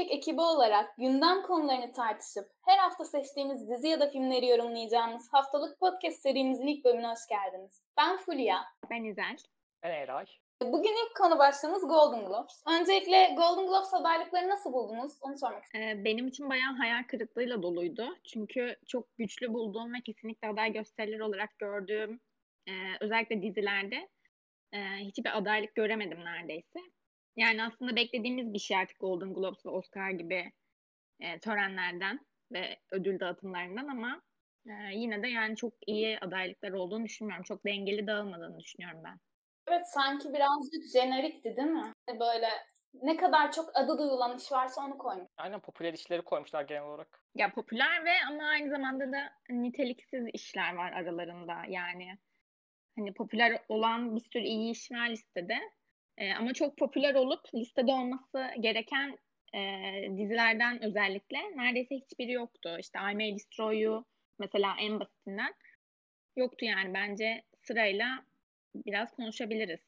Milkshake ekibi olarak gündem konularını tartışıp her hafta seçtiğimiz dizi ya da filmleri yorumlayacağımız haftalık podcast serimizin ilk bölümüne hoş geldiniz. Ben Fulya. Ben İzel. Ben Eray. Bugün ilk konu başlığımız Golden Globes. Öncelikle Golden Globes adaylıkları nasıl buldunuz? Onu sormak istiyorum. Ee, benim için bayağı hayal kırıklığıyla doluydu. Çünkü çok güçlü bulduğum ve kesinlikle aday gösterilir olarak gördüğüm e, özellikle dizilerde e, hiçbir adaylık göremedim neredeyse. Yani aslında beklediğimiz bir şey artık Golden Globes ve Oscar gibi e, törenlerden ve ödül dağıtımlarından ama e, yine de yani çok iyi adaylıklar olduğunu düşünmüyorum. Çok dengeli dağılmadığını düşünüyorum ben. Evet sanki birazcık jenerikti değil mi? Böyle ne kadar çok adı duyulan iş varsa onu koymuş. Aynen popüler işleri koymuşlar genel olarak. Ya popüler ve ama aynı zamanda da niteliksiz işler var aralarında. Yani hani popüler olan bir sürü iyi iş var listede. Ee, ama çok popüler olup listede olması gereken e, dizilerden özellikle neredeyse hiçbiri yoktu. İşte I May Destroy You mesela en basitinden yoktu yani bence sırayla biraz konuşabiliriz.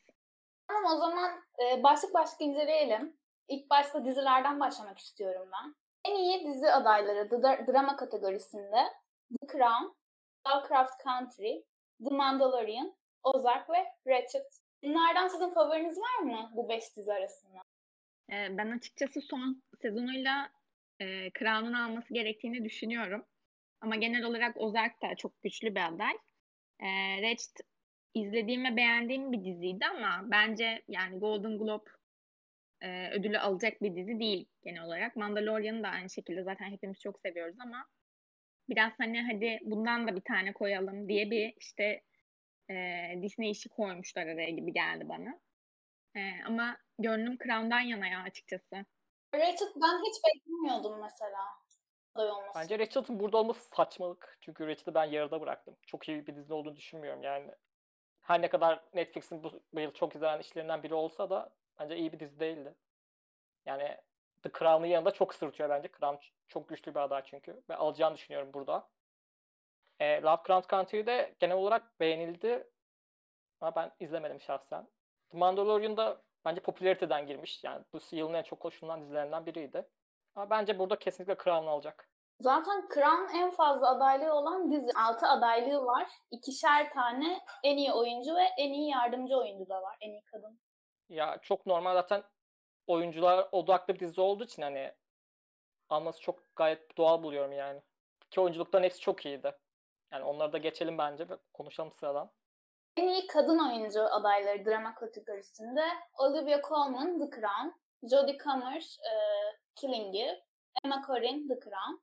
Tamam o zaman e, başlık başlık inceleyelim. İlk başta dizilerden başlamak istiyorum ben. En iyi dizi adayları d- drama kategorisinde The Crown, Lovecraft Country, The Mandalorian, Ozark ve Ratched. Bunlardan sizin favoriniz var mı bu beş dizi arasında? Ee, ben açıkçası son sezonuyla e, Crown'un alması gerektiğini düşünüyorum. Ama genel olarak Ozark da çok güçlü bir aday. E, Ratched izlediğim ve beğendiğim bir diziydi ama bence yani Golden Globe e, ödülü alacak bir dizi değil genel olarak. Mandalorian'ı da aynı şekilde zaten hepimiz çok seviyoruz ama biraz hani hadi bundan da bir tane koyalım diye bir işte e, Disney işi koymuşlar araya gibi geldi bana. E, ama gönlüm Crown'dan yana ya açıkçası. Rachel ben hiç beklemiyordum mesela olması. Bence Rachel'ın burada olması saçmalık. Çünkü Rachel'ı ben yarıda bıraktım. Çok iyi bir dizi olduğunu düşünmüyorum yani. Her ne kadar Netflix'in bu, bu yıl çok izlenen işlerinden biri olsa da bence iyi bir dizi değildi. Yani The Crown'ın yanında çok sırıtıyor bence. Crown çok güçlü bir aday çünkü. Ve alacağını düşünüyorum burada. E, Lovecraft Country'de genel olarak beğenildi. Ama ben izlemedim şahsen. The Mandalorian'da bence popülariteden girmiş. Yani bu yılın en çok koşulan dizilerinden biriydi. Ama bence burada kesinlikle Crown alacak. Zaten Crown en fazla adaylığı olan dizi. 6 adaylığı var. İkişer tane en iyi oyuncu ve en iyi yardımcı oyuncu da var. En iyi kadın. Ya çok normal zaten oyuncular odaklı bir dizi olduğu için hani alması çok gayet doğal buluyorum yani. Ki oyunculukların hepsi çok iyiydi. Yani onları da geçelim bence ve konuşalım sıradan. En iyi kadın oyuncu adayları drama kategorisinde Olivia Colman The Crown, Jodie Comer e, Killing Eve, Emma Corrin The Crown,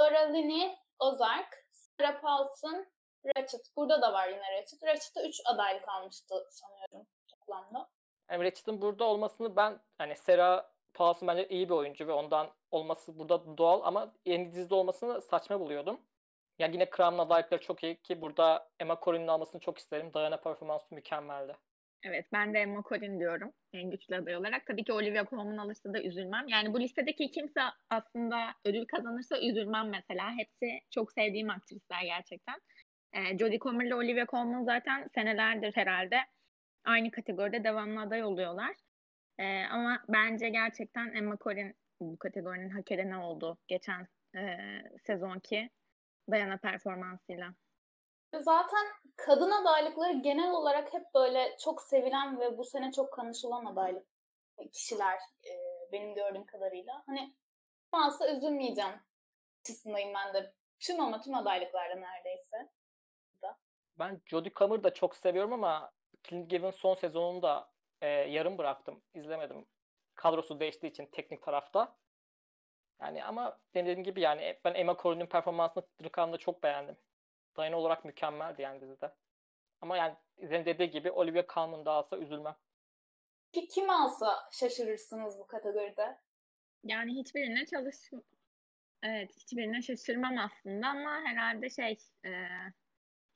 Laura Linney Ozark, Sarah Paulson Ratched. Burada da var yine Ratched. Ratched'da 3 adaylık almıştı sanıyorum toplamda. Yani Ratchet'ın burada olmasını ben hani Sarah Paulson bence iyi bir oyuncu ve ondan olması burada doğal ama yeni dizide olmasını saçma buluyordum. Ya yine Crown'un adaylıkları çok iyi ki burada Emma Corrin'in almasını çok isterim. Diana performansı mükemmeldi. Evet ben de Emma Corrin diyorum en güçlü aday olarak. Tabii ki Olivia Colman alırsa da üzülmem. Yani bu listedeki kimse aslında ödül kazanırsa üzülmem mesela. Hepsi çok sevdiğim aktrisler gerçekten. Ee, Jodie Comer ile Olivia Colman zaten senelerdir herhalde aynı kategoride devamlı aday oluyorlar. Ee, ama bence gerçekten Emma Corrin bu kategorinin hak edeni oldu geçen e, sezonki Dayana performansıyla. Zaten kadın adaylıkları genel olarak hep böyle çok sevilen ve bu sene çok konuşulan adaylık kişiler e, benim gördüğüm kadarıyla. Hani alsa üzülmeyeceğim açısındayım ben de. Tüm ama tüm adaylıklarda neredeyse. Ben Jodie Comer'ı da çok seviyorum ama Killing Eve'in son sezonunu da e, yarım bıraktım. izlemedim. Kadrosu değiştiği için teknik tarafta. Yani ama dediğim gibi yani ben Emma Corrin'in performansını Dırkan'da çok beğendim. Diana olarak mükemmeldi yani dizide. Ama yani senin dediği gibi Olivia Colman da alsa üzülmem. Ki kim alsa şaşırırsınız bu kategoride? Yani hiçbirine çalış Evet, hiçbirine şaşırmam aslında ama herhalde şey e...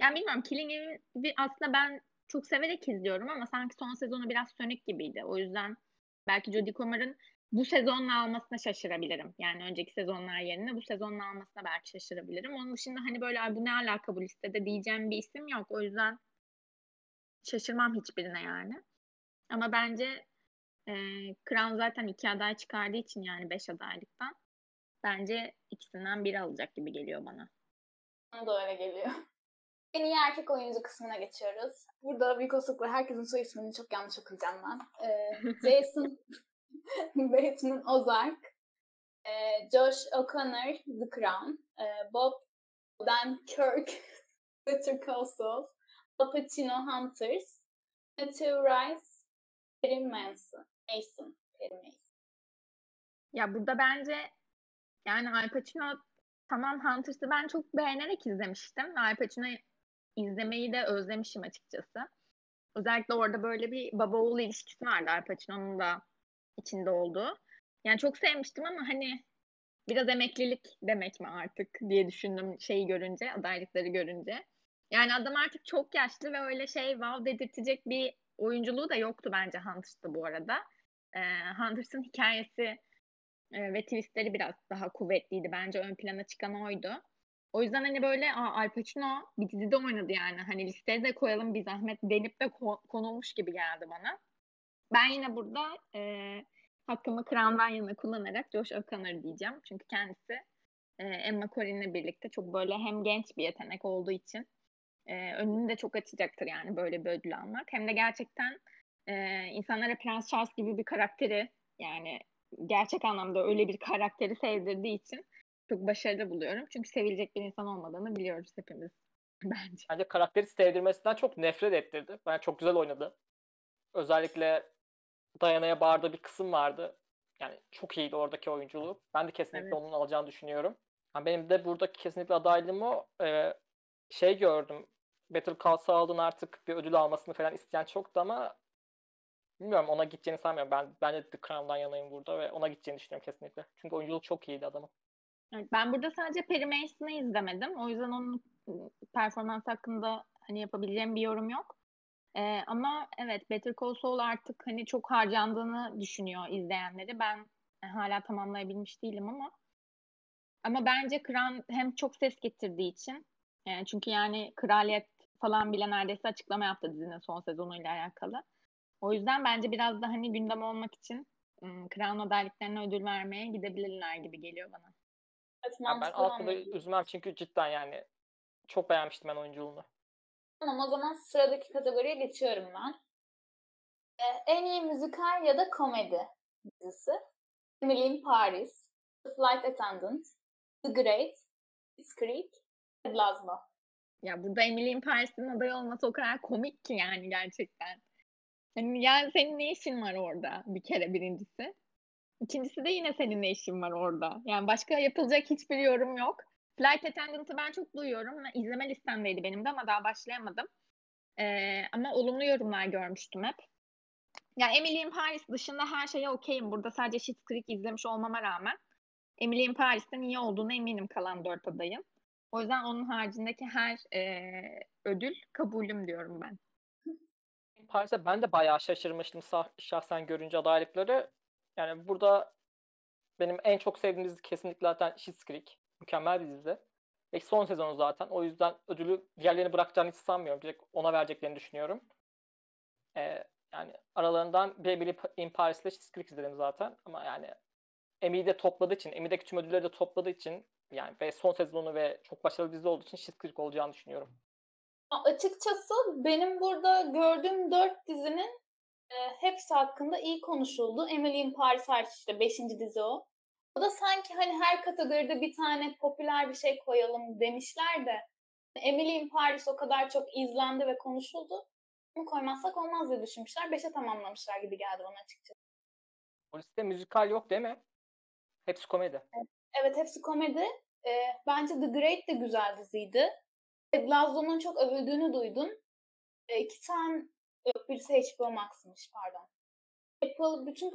yani bilmiyorum Killing Eve'i aslında ben çok severek izliyorum ama sanki son sezonu biraz sönük gibiydi. O yüzden belki Jodie Comer'ın bu sezonla almasına şaşırabilirim. Yani önceki sezonlar yerine bu sezonla almasına belki şaşırabilirim. Onun dışında hani böyle bu ne alaka bu listede diyeceğim bir isim yok. O yüzden şaşırmam hiçbirine yani. Ama bence E, Crown zaten iki aday çıkardığı için yani beş adaylıktan. Bence ikisinden biri alacak gibi geliyor bana. Bana da öyle geliyor. En iyi erkek oyuncu kısmına geçiyoruz. Burada büyük olasılıkla herkesin soy ismini çok yanlış okuyacağım ben. Ee, Jason Bateman Ozark, e, Josh O'Connor The Crown, e, Bob Kirk Better Call Al Pacino Hunters, Matthew Rice, Perry Mason. Mason. Perry Mason. Ya burada bence yani Al Pacino tamam Hunters'ı ben çok beğenerek izlemiştim. Al Pacino izlemeyi de özlemişim açıkçası. Özellikle orada böyle bir baba oğul ilişkisi vardı Al Pacino'nun da içinde olduğu. Yani çok sevmiştim ama hani biraz emeklilik demek mi artık diye düşündüm şeyi görünce, adaylıkları görünce. Yani adam artık çok yaşlı ve öyle şey wow dedirtecek bir oyunculuğu da yoktu bence Hunters'ta bu arada. Ee, Hunters'ın hikayesi e, ve twistleri biraz daha kuvvetliydi. Bence ön plana çıkan oydu. O yüzden hani böyle Aa, Al Pacino bir dizide oynadı yani. Hani listeye de koyalım bir zahmet denip de ko- konulmuş gibi geldi bana. Ben yine burada e, hakkımı Crown'dan yana kullanarak Josh O'Connor diyeceğim. Çünkü kendisi e, Emma Corrin'le birlikte çok böyle hem genç bir yetenek olduğu için e, önünü de çok açacaktır yani böyle bir ödül almak. Hem de gerçekten e, insanlara Prens Charles gibi bir karakteri yani gerçek anlamda öyle bir karakteri sevdirdiği için çok başarılı buluyorum. Çünkü sevilecek bir insan olmadığını biliyoruz hepimiz bence. Bence karakteri sevdirmesinden çok nefret ettirdi. Ben çok güzel oynadı. Özellikle Dayana'ya bağırdığı bir kısım vardı. Yani çok iyiydi oradaki oyunculuğu. Ben de kesinlikle Evet. onun alacağını düşünüyorum. Yani benim de buradaki kesinlikle adaylığım o. Ee, şey gördüm. Battle Call Saul'un artık bir ödül almasını falan isteyen çoktu ama bilmiyorum ona gideceğini sanmıyorum. Ben ben de The Crown'dan yanayım burada ve ona gideceğini düşünüyorum kesinlikle. Çünkü oyunculuk çok iyiydi adamın. Evet, ben burada sadece Perry Mason'ı izlemedim. O yüzden onun performans hakkında hani yapabileceğim bir yorum yok. Ee, ama evet Better Call Saul artık hani çok harcandığını düşünüyor izleyenleri. Ben e, hala tamamlayabilmiş değilim ama ama bence Crown hem çok ses getirdiği için e, çünkü yani kraliyet falan bile neredeyse açıklama yaptı dizinin son sezonuyla alakalı. O yüzden bence biraz da hani gündem olmak için ım, Crown adaylıklarına ödül vermeye gidebilirler gibi geliyor bana. Evet, Ya ben anladım. üzmem çünkü cidden yani çok beğenmiştim ben oyunculuğunu. Tamam o zaman sıradaki kategoriye geçiyorum ben. Ee, en iyi müzikal ya da komedi dizisi. Emily in Paris, The Flight Attendant, The Great, Schitt's Creek, Ted. Ya burada Emily in Paris'in adayı olması o kadar komik ki yani gerçekten. Yani senin ne işin var orada bir kere birincisi. İkincisi de yine senin ne işin var orada. Yani başka yapılacak hiçbir yorum yok. Flight Attendant'ı ben çok duyuyorum. İzleme listemdeydi benim de ama daha başlayamadım. Ee, ama olumlu yorumlar görmüştüm hep. Ya Emily in Paris dışında her şeye okeyim. Burada sadece Schitt's Creek izlemiş olmama rağmen Emily in Paris'ten iyi olduğunu eminim kalan dört adayın. O yüzden onun haricindeki her e, ödül kabulüm diyorum ben. Paris'e ben de bayağı şaşırmıştım şahsen görünce adaylıkları. Yani burada benim en çok sevdiğim dizi kesinlikle zaten Schitt's Creek. Mükemmel bir dizi. Ve son sezonu zaten. O yüzden ödülü diğerlerini bırakacağını hiç sanmıyorum. Direkt ona vereceklerini düşünüyorum. Ee, yani aralarından Emily in Paris ile Schitt's Creek izledim zaten. Ama yani Emmy'yi de topladığı için, Emmy'deki tüm ödülleri de topladığı için yani ve son sezonu ve çok başarılı dizi olduğu için Schitt's Creek olacağını düşünüyorum. Açıkçası benim burada gördüğüm dört dizinin e, hepsi hakkında iyi konuşuldu. Emily in Paris hariç işte beşinci dizi o. O da sanki hani her kategoride bir tane popüler bir şey koyalım demişler de Emily in Paris o kadar çok izlendi ve konuşuldu. Bunu koymazsak olmaz diye düşünmüşler. Beşe tamamlamışlar gibi geldi bana açıkçası. O listede müzikal yok değil mi? Hepsi komedi. Evet hepsi komedi. E, bence The Great de güzel diziydi. Ted Lasso'nun çok övüldüğünü duydum. E, iki tane yok birisi HBO Max'mış pardon. Apple bütün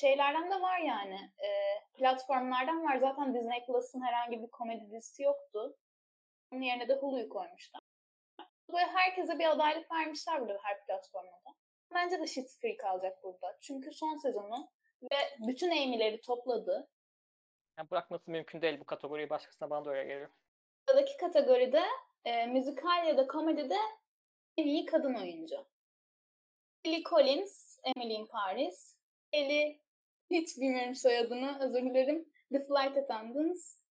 şeylerden de var yani. E, platformlardan var. Zaten Disney Plus'ın herhangi bir komedi dizisi yoktu. Onun yerine de Hulu'yu koymuşlar. Böyle herkese bir adaylık vermişler burada her platformda. Bence de Schitt's Creek alacak burada. Çünkü son sezonu ve bütün Amy'leri topladı. Yani bırakması mümkün değil bu kategoriyi başkasına bana da öyle geliyor. Sıradaki kategoride e, müzikal ya da komedide en iyi kadın oyuncu. Lily Collins, Emily in Paris, Ellie, hiç bilmiyorum soyadını, özür dilerim. The Flight Attendants.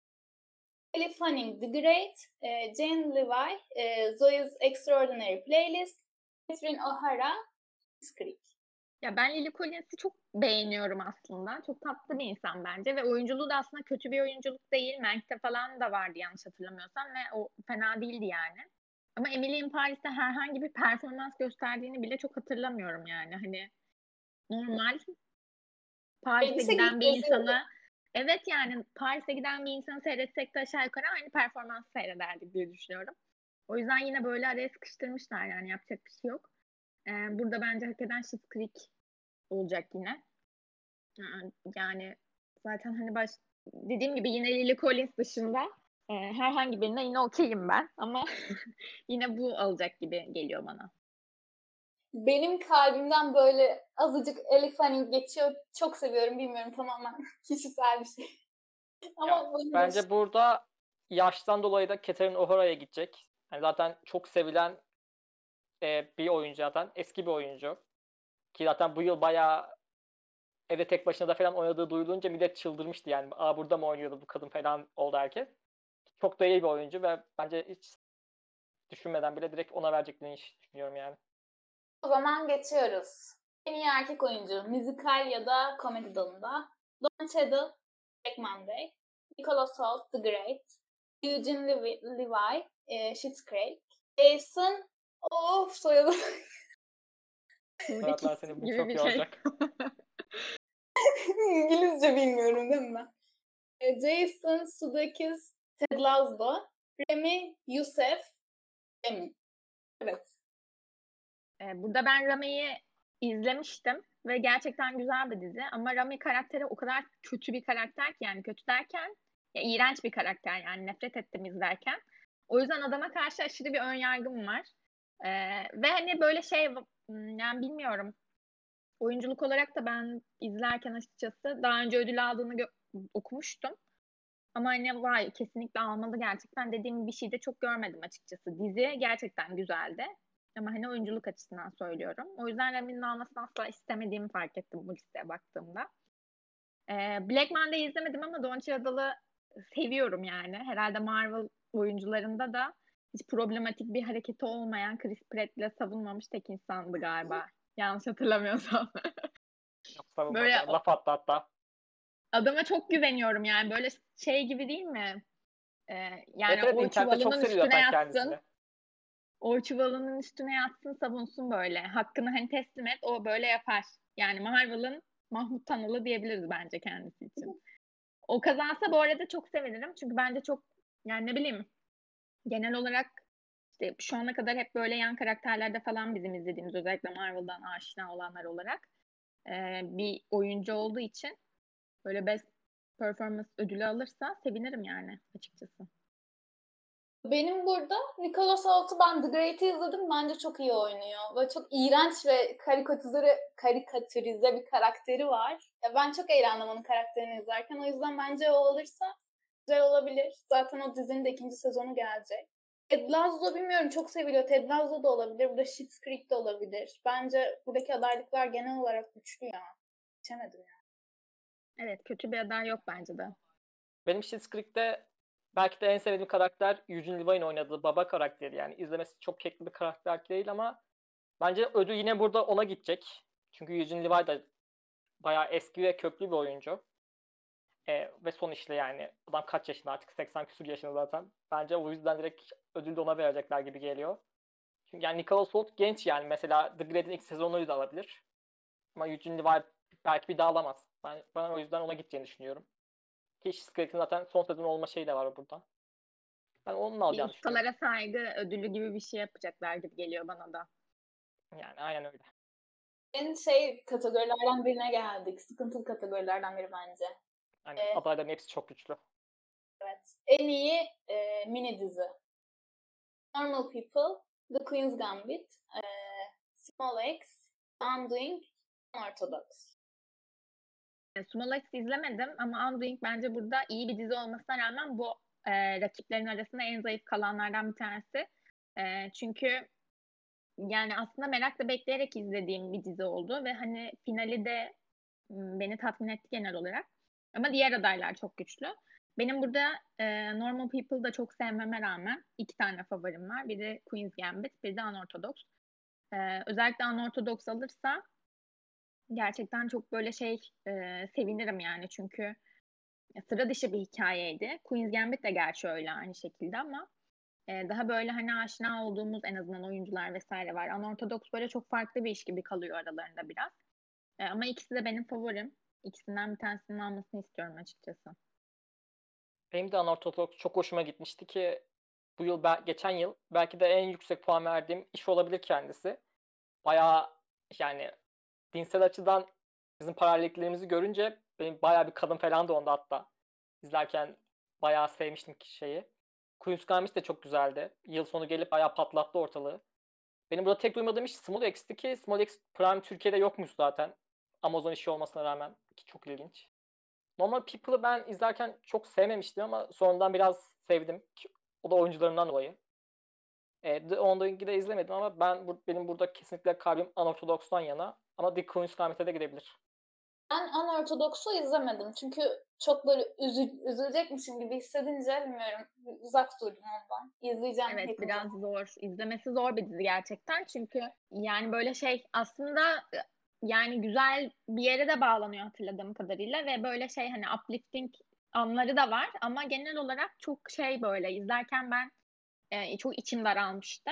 Ellie Fanning The Great, e, Jane Levi, e, Zoe's Extraordinary Playlist, Catherine O'Hara, Creek. Ya ben Lily Collins'i çok beğeniyorum aslında. Çok tatlı bir insan bence ve oyunculuğu da aslında kötü bir oyunculuk değil. Mank'te falan da vardı yanlış hatırlamıyorsam ve o fena değildi yani. Ama Emily in Paris'te herhangi bir performans gösterdiğini bile çok hatırlamıyorum yani. Hani normal Paris'e giden bir insanı evet yani Paris'e giden bir insanı seyretsek de aşağı yukarı aynı performans seyrederdik diye düşünüyorum. O yüzden yine böyle araya sıkıştırmışlar yani yapacak bir şey yok. Ee, burada bence hak eden Schitt's Creek olacak yine. Yani zaten hani baş dediğim gibi yine Lily Collins dışında e, herhangi birine yine okeyim ben ama yine bu alacak gibi geliyor bana. Benim kalbimden böyle azıcık Ellie Fanning geçiyor. Çok seviyorum, bilmiyorum tamamen kişisel bir şey. Ama Ya, Bence burada yaştan dolayı da Catherine O'Hara'ya gidecek. Yani zaten çok sevilen e, bir oyuncu zaten. Eski bir oyuncu. Ki zaten bu yıl bayağı evde tek başına da falan oynadığı duyulunca millet çıldırmıştı yani. Aa burada mı oynuyordu bu kadın falan oldu herkes. Çok da iyi bir oyuncu ve bence hiç düşünmeden bile direkt ona vereceklerini düşünüyorum yani. O zaman geçiyoruz. En iyi erkek oyuncu, müzikal ya da komedi dalında. Don Cheadle, Black Monday. Nicholas Hoult, The Great. Eugene Levi, Levi e, Schitt's Creek. Jason, of soyadı. Muratlar seni bu çok bir iyi şey. olacak. İngilizce bilmiyorum değil mi ben? E, Jason Sudeikis, Ted Lasso. Remy Youssef, Remy. Evet. Ee, burada ben Rami'yi izlemiştim ve gerçekten güzel bir dizi ama Rami karakteri o kadar kötü bir karakter ki yani kötü derken ya iğrenç bir karakter yani nefret ettim izlerken. O yüzden adama karşı aşırı bir ön yargım var. Ee, ve hani böyle şey hmm, yani bilmiyorum oyunculuk olarak da ben izlerken açıkçası daha önce ödül aldığını okumuştum. Ama hani vay kesinlikle almalı gerçekten dediğim bir şey de çok görmedim açıkçası. Dizi gerçekten güzeldi. Ama hani oyunculuk açısından söylüyorum. O yüzden Rami'nin almasını asla istemediğimi fark ettim bu listeye baktığımda. Ee, Black Monday'i izlemedim ama Don Cheadle'ı seviyorum yani. Herhalde Marvel oyuncularında da hiç problematik bir hareketi olmayan Chris Pratt'le savunmamış tek insandı galiba. Yanlış hatırlamıyorsam. Böyle- Laf attı hatta. Adama çok güveniyorum yani böyle şey gibi değil mi? Ee, yani evet, evet, o çuvalının üstüne yatsın. kendisini. O çuvalının üstüne yatsın savunsun böyle. Hakkını hani teslim et o böyle yapar. Yani Marvel'ın Mahmut Tanalı diyebiliriz bence kendisi için. O kazansa bu arada çok sevinirim. Çünkü bence çok yani ne bileyim genel olarak işte şu ana kadar hep böyle yan karakterlerde falan bizim izlediğimiz özellikle Marvel'dan aşina olanlar olarak e, bir oyuncu olduğu için böyle best performance ödülü alırsa sevinirim yani açıkçası. Benim burada Nicholas Hoult'u ben The Great'i izledim. Bence çok iyi oynuyor. Ve çok iğrenç ve karikatürize, karikatürize bir karakteri var. Ya ben çok eğlendim onun karakterini izlerken. O yüzden bence o olursa güzel olabilir. Zaten o dizinin de ikinci sezonu gelecek. Ted Lasso bilmiyorum çok seviliyor. Ted Lasso da olabilir. Burada Schitt's Creek de olabilir. Bence buradaki adaylıklar genel olarak güçlü ya. Geçemedim ya. Evet kötü bir aday yok bence de. Benim Schitt's Creek'te belki de en sevdiğim karakter Eugene Levi'nin oynadığı baba karakteri. Yani izlemesi çok kekli bir karakter değil ama bence ödül yine burada ona gidecek. Çünkü Eugene Levi de bayağı eski ve köklü bir oyuncu. Ee, ve son işte yani adam kaç yaşında artık 80 küsur yaşında zaten. Bence o yüzden direkt ödülü de ona verecekler gibi geliyor. Çünkü yani Nicholas Hoult genç yani mesela The Great'in ilk sezonunu da alabilir. Ama Eugene Levi belki bir daha alamaz. Ben, ben o yüzden ona gideceğini düşünüyorum. Ki Creek'in zaten son sezon olma şeyi de var burada. Ben onun Bir alacağını ustalara saygı ödülü gibi bir şey yapacaklar gibi geliyor bana da. Yani aynen öyle. En şey kategorilerden birine geldik. Sıkıntılı kategorilerden biri bence. Hani Ee, adayların hepsi çok güçlü. Evet. En iyi e, mini dizi. Normal People, The Queen's Gambit, e, Small X, Undoing, Unorthodox. E, Small Axe izlemedim ama Undoing bence burada iyi bir dizi olmasına rağmen bu e, rakiplerin arasında en zayıf kalanlardan bir tanesi. E, çünkü yani aslında merakla bekleyerek izlediğim bir dizi oldu ve hani finali de beni tatmin etti genel olarak. Ama diğer adaylar çok güçlü. Benim burada e, Normal People'ı da çok sevmeme rağmen iki tane favorim var. Biri Queen's Gambit, biri de Unorthodox. E, özellikle Unorthodox alırsa gerçekten çok böyle şey e, sevinirim yani. Çünkü sıra dışı bir hikayeydi. Queen's Gambit de gerçi öyle aynı şekilde ama e, daha böyle hani aşina olduğumuz en azından oyuncular vesaire var. Unorthodox böyle çok farklı bir iş gibi kalıyor aralarında biraz. E, ama ikisi de benim favorim. İkisinden bir tanesinin almasını istiyorum açıkçası. Benim de Unorthodox çok hoşuma gitmişti ki bu yıl, geçen yıl belki de en yüksek puan verdiğim iş olabilir kendisi. Bayağı yani dinsel açıdan bizim paralelliklerimizi görünce benim bayağı bir kadın falan da onda hatta. İzlerken bayağı sevmiştim ki şeyi. Queen's Gambit de çok güzeldi. Yıl sonu gelip bayağı patlattı ortalığı. Benim burada tek duymadığım iş Small X'ti ki Small X Prime Türkiye'de yokmuş zaten. Amazon işi olmasına rağmen ki çok ilginç. Normal People'ı ben izlerken çok sevmemiştim ama sonradan biraz sevdim. O da oyuncularından dolayı. E, The Ongoing'i de izlemedim ama ben bu, benim burada kesinlikle kalbim Unorthodox'tan yana. Ama The Queen's Gambit'e de gidebilir. Ben Unorthodox'u izlemedim. Çünkü çok böyle üzü, üzülecekmişim gibi hissedince bilmiyorum uzak durdum ondan. İzleyeceğim. Evet biraz uzun. zor. İzlemesi zor bir dizi gerçekten. Çünkü yani böyle şey aslında yani güzel bir yere de bağlanıyor hatırladığım kadarıyla ve böyle şey hani uplifting anları da var ama genel olarak çok şey böyle izlerken ben e, çok içim daralmıştı.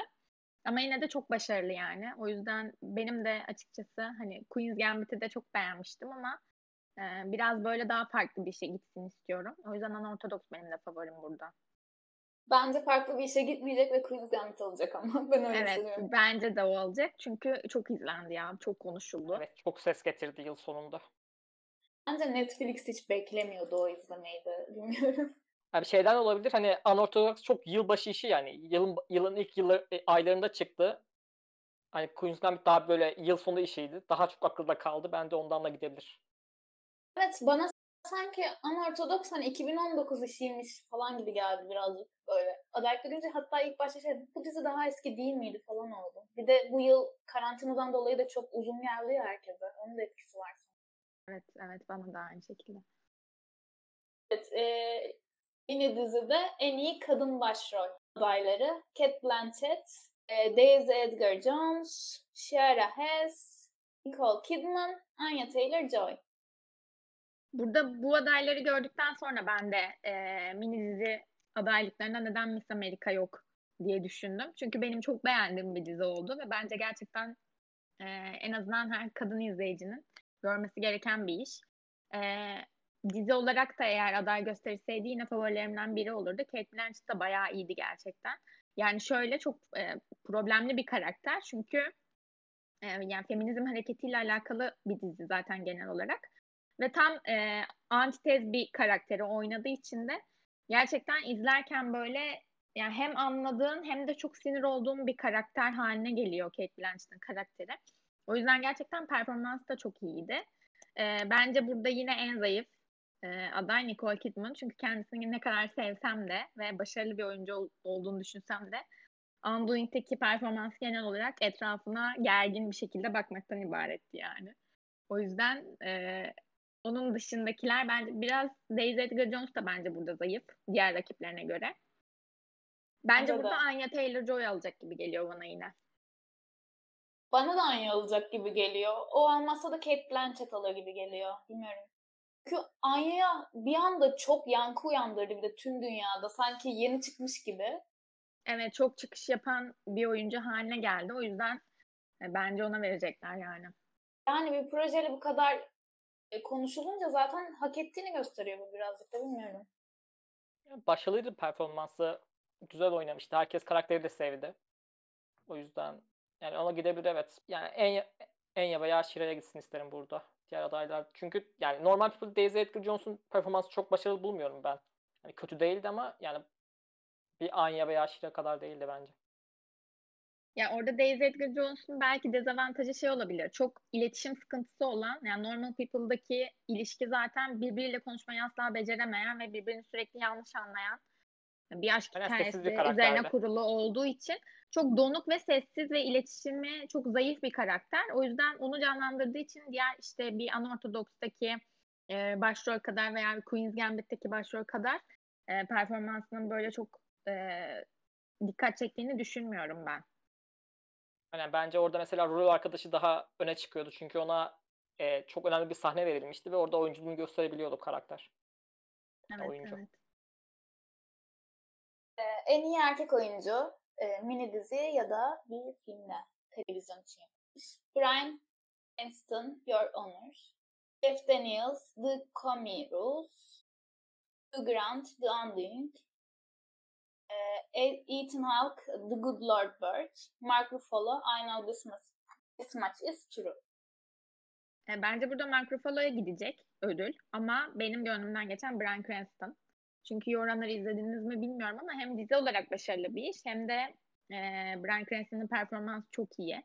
Ama yine de çok başarılı yani. O yüzden benim de açıkçası hani Queen's Gambit'i de çok beğenmiştim ama e, biraz böyle daha farklı bir şey gitsin istiyorum. O yüzden Unorthodox benim de favorim burada. Bence farklı bir işe gitmeyecek ve Queen's Gambit olacak ama ben öyle evet, düşünüyorum. bence de o olacak. Çünkü çok izlendi ya. Çok konuşuldu. Evet çok ses getirdi yıl sonunda. Bence Netflix hiç beklemiyordu o izlemeyi de bilmiyorum. Abi şeyden olabilir hani Unorthodox çok yılbaşı işi yani yılın yılın ilk yılı, e, aylarında çıktı. Hani Queen's Gambit daha böyle yıl sonu işiydi. Daha çok akılda kaldı. Ben de ondan da gidebilir. Evet bana sanki Unorthodox hani 2019 işiymiş falan gibi geldi birazcık böyle. Adaylık görünce hatta ilk başta şey bu dizi daha eski değil miydi falan oldu. Bir de bu yıl karantinadan dolayı da çok uzun geldi ya herkese. Onun da etkisi var. Evet, evet bana da aynı şekilde. Evet, e, yine dizide en iyi kadın başrol adayları Cat Blanchett, e, Daisy Edgar Jones, Shara Hess, Nicole Kidman, Anya Taylor-Joy. Burada bu adayları gördükten sonra ben de e, mini dizi adaylıklarında neden Miss America yok diye düşündüm. Çünkü benim çok beğendiğim bir dizi oldu ve bence gerçekten e, en azından her kadın izleyicinin görmesi gereken bir iş. E, dizi olarak da eğer aday gösterilseydi yine favorilerimden biri olurdu. Kate Blanchett de bayağı iyiydi gerçekten. Yani şöyle çok e, problemli bir karakter çünkü e, yani feminizm hareketiyle alakalı bir dizi zaten genel olarak. Ve tam e, antitez bir karakteri oynadığı için de gerçekten izlerken böyle yani hem anladığın hem de çok sinir olduğum bir karakter haline geliyor Kate Blanchett'in karakteri. O yüzden gerçekten performansı da çok iyiydi. E, bence burada yine en zayıf e, aday Nicole Kidman. Çünkü kendisini ne kadar sevsem de ve başarılı bir oyuncu ol, olduğunu düşünsem de Undoing'deki performans genel olarak etrafına gergin bir şekilde bakmaktan ibaretti yani. O yüzden e, onun dışındakiler bence biraz Daisy Edgar Jones da bence burada zayıf diğer rakiplerine göre. Bence burada Anya Taylor-Joy alacak gibi geliyor bana yine. Bana da Anya alacak gibi geliyor. O almazsa da Kate Blanchett alır gibi geliyor. Bilmiyorum. Çünkü Anya bir anda çok yankı uyandırdı bir de tüm dünyada. Sanki yeni çıkmış gibi. Evet çok çıkış yapan bir oyuncu haline geldi. O yüzden e, bence ona verecekler yani. Yani bir projeyle bu kadar e, konuşulunca zaten hak ettiğini gösteriyor bu birazcık da bilmiyorum. Başarılıydı performansı. Güzel oynamıştı. Herkes karakteri de sevdi. O yüzden yani ona gidebilir evet. Yani en Enya veya Shira'ya gitsin isterim burada. Diğer adaylar. Çünkü yani normal people Daisy Edgar Jones'un performansı çok başarılı bulmuyorum ben. Yani kötü değildi ama yani bir Anya veya Shira kadar değildi bence. Ya orada Daisy Edgar Jones'un belki dezavantajı şey olabilir. Çok iletişim sıkıntısı olan, yani Normal People'daki ilişki zaten birbiriyle konuşmayı asla beceremeyen ve birbirini sürekli yanlış anlayan Bir aşk hikayesi üzerine kurulu olduğu için çok donuk ve sessiz ve iletişimi çok zayıf bir karakter. O yüzden onu canlandırdığı için diğer işte bir Unorthodox'taki e, başrol kadar veya Queen's Gambit'teki başrol kadar e, performansının böyle çok e, dikkat çektiğini düşünmüyorum ben. Hani bence orada mesela rol arkadaşı daha öne çıkıyordu. Çünkü ona e, çok önemli bir sahne verilmişti ve orada oyunculuğunu gösterebiliyordu karakter. Evet, oyuncu. evet. Ee, en iyi erkek oyuncu e, mini dizi ya da bir filmde televizyon için yapılmış. Brian Cranston, Your Honor. Jeff Daniels, The Comey Rules. Hugh Grant, The Undoing. Ee, Ethan Hawke, The Good Lord Bird. Mark Ruffalo, I Know This Much, This Much Is True. E, Bence burada Mark Ruffalo'ya gidecek ödül ama benim gönlümden geçen Bryan Cranston. Çünkü Yoranları izlediniz mi bilmiyorum ama hem dizi olarak başarılı bir iş hem de e, Bryan Cranston'ın performansı çok iyi.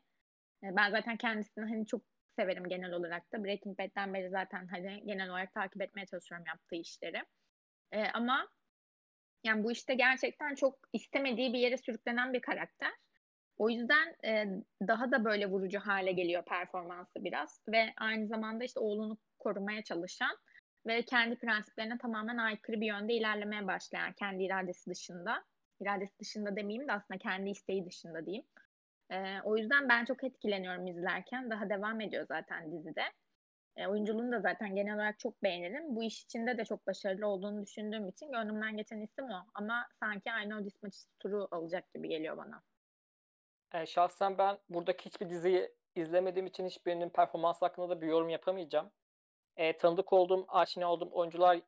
E, ben zaten kendisini hani çok severim genel olarak da. Breaking Bad'den beri zaten hani genel olarak takip etmeye çalışıyorum yaptığı işleri. E, ama yani bu işte gerçekten çok istemediği bir yere sürüklenen bir karakter. O yüzden e, daha da böyle vurucu hale geliyor performansı biraz ve aynı zamanda işte oğlunu korumaya çalışan ve kendi prensiplerine tamamen aykırı bir yönde ilerlemeye başlayan kendi iradesi dışında. İradesi dışında demeyeyim de aslında kendi isteği dışında diyeyim. E, o yüzden ben çok etkileniyorum izlerken. Daha devam ediyor zaten dizide. E, oyunculuğunu da zaten genel olarak çok beğenirim. Bu iş içinde de çok başarılı olduğunu düşündüğüm için gönlümden geçen isim o. Ama sanki This Much Is True alacak gibi geliyor bana. E, şahsen ben buradaki hiçbir diziyi izlemediğim için hiçbirinin performansı hakkında da bir yorum yapamayacağım. E, tanıdık olduğum, aşina olduğum oyuncular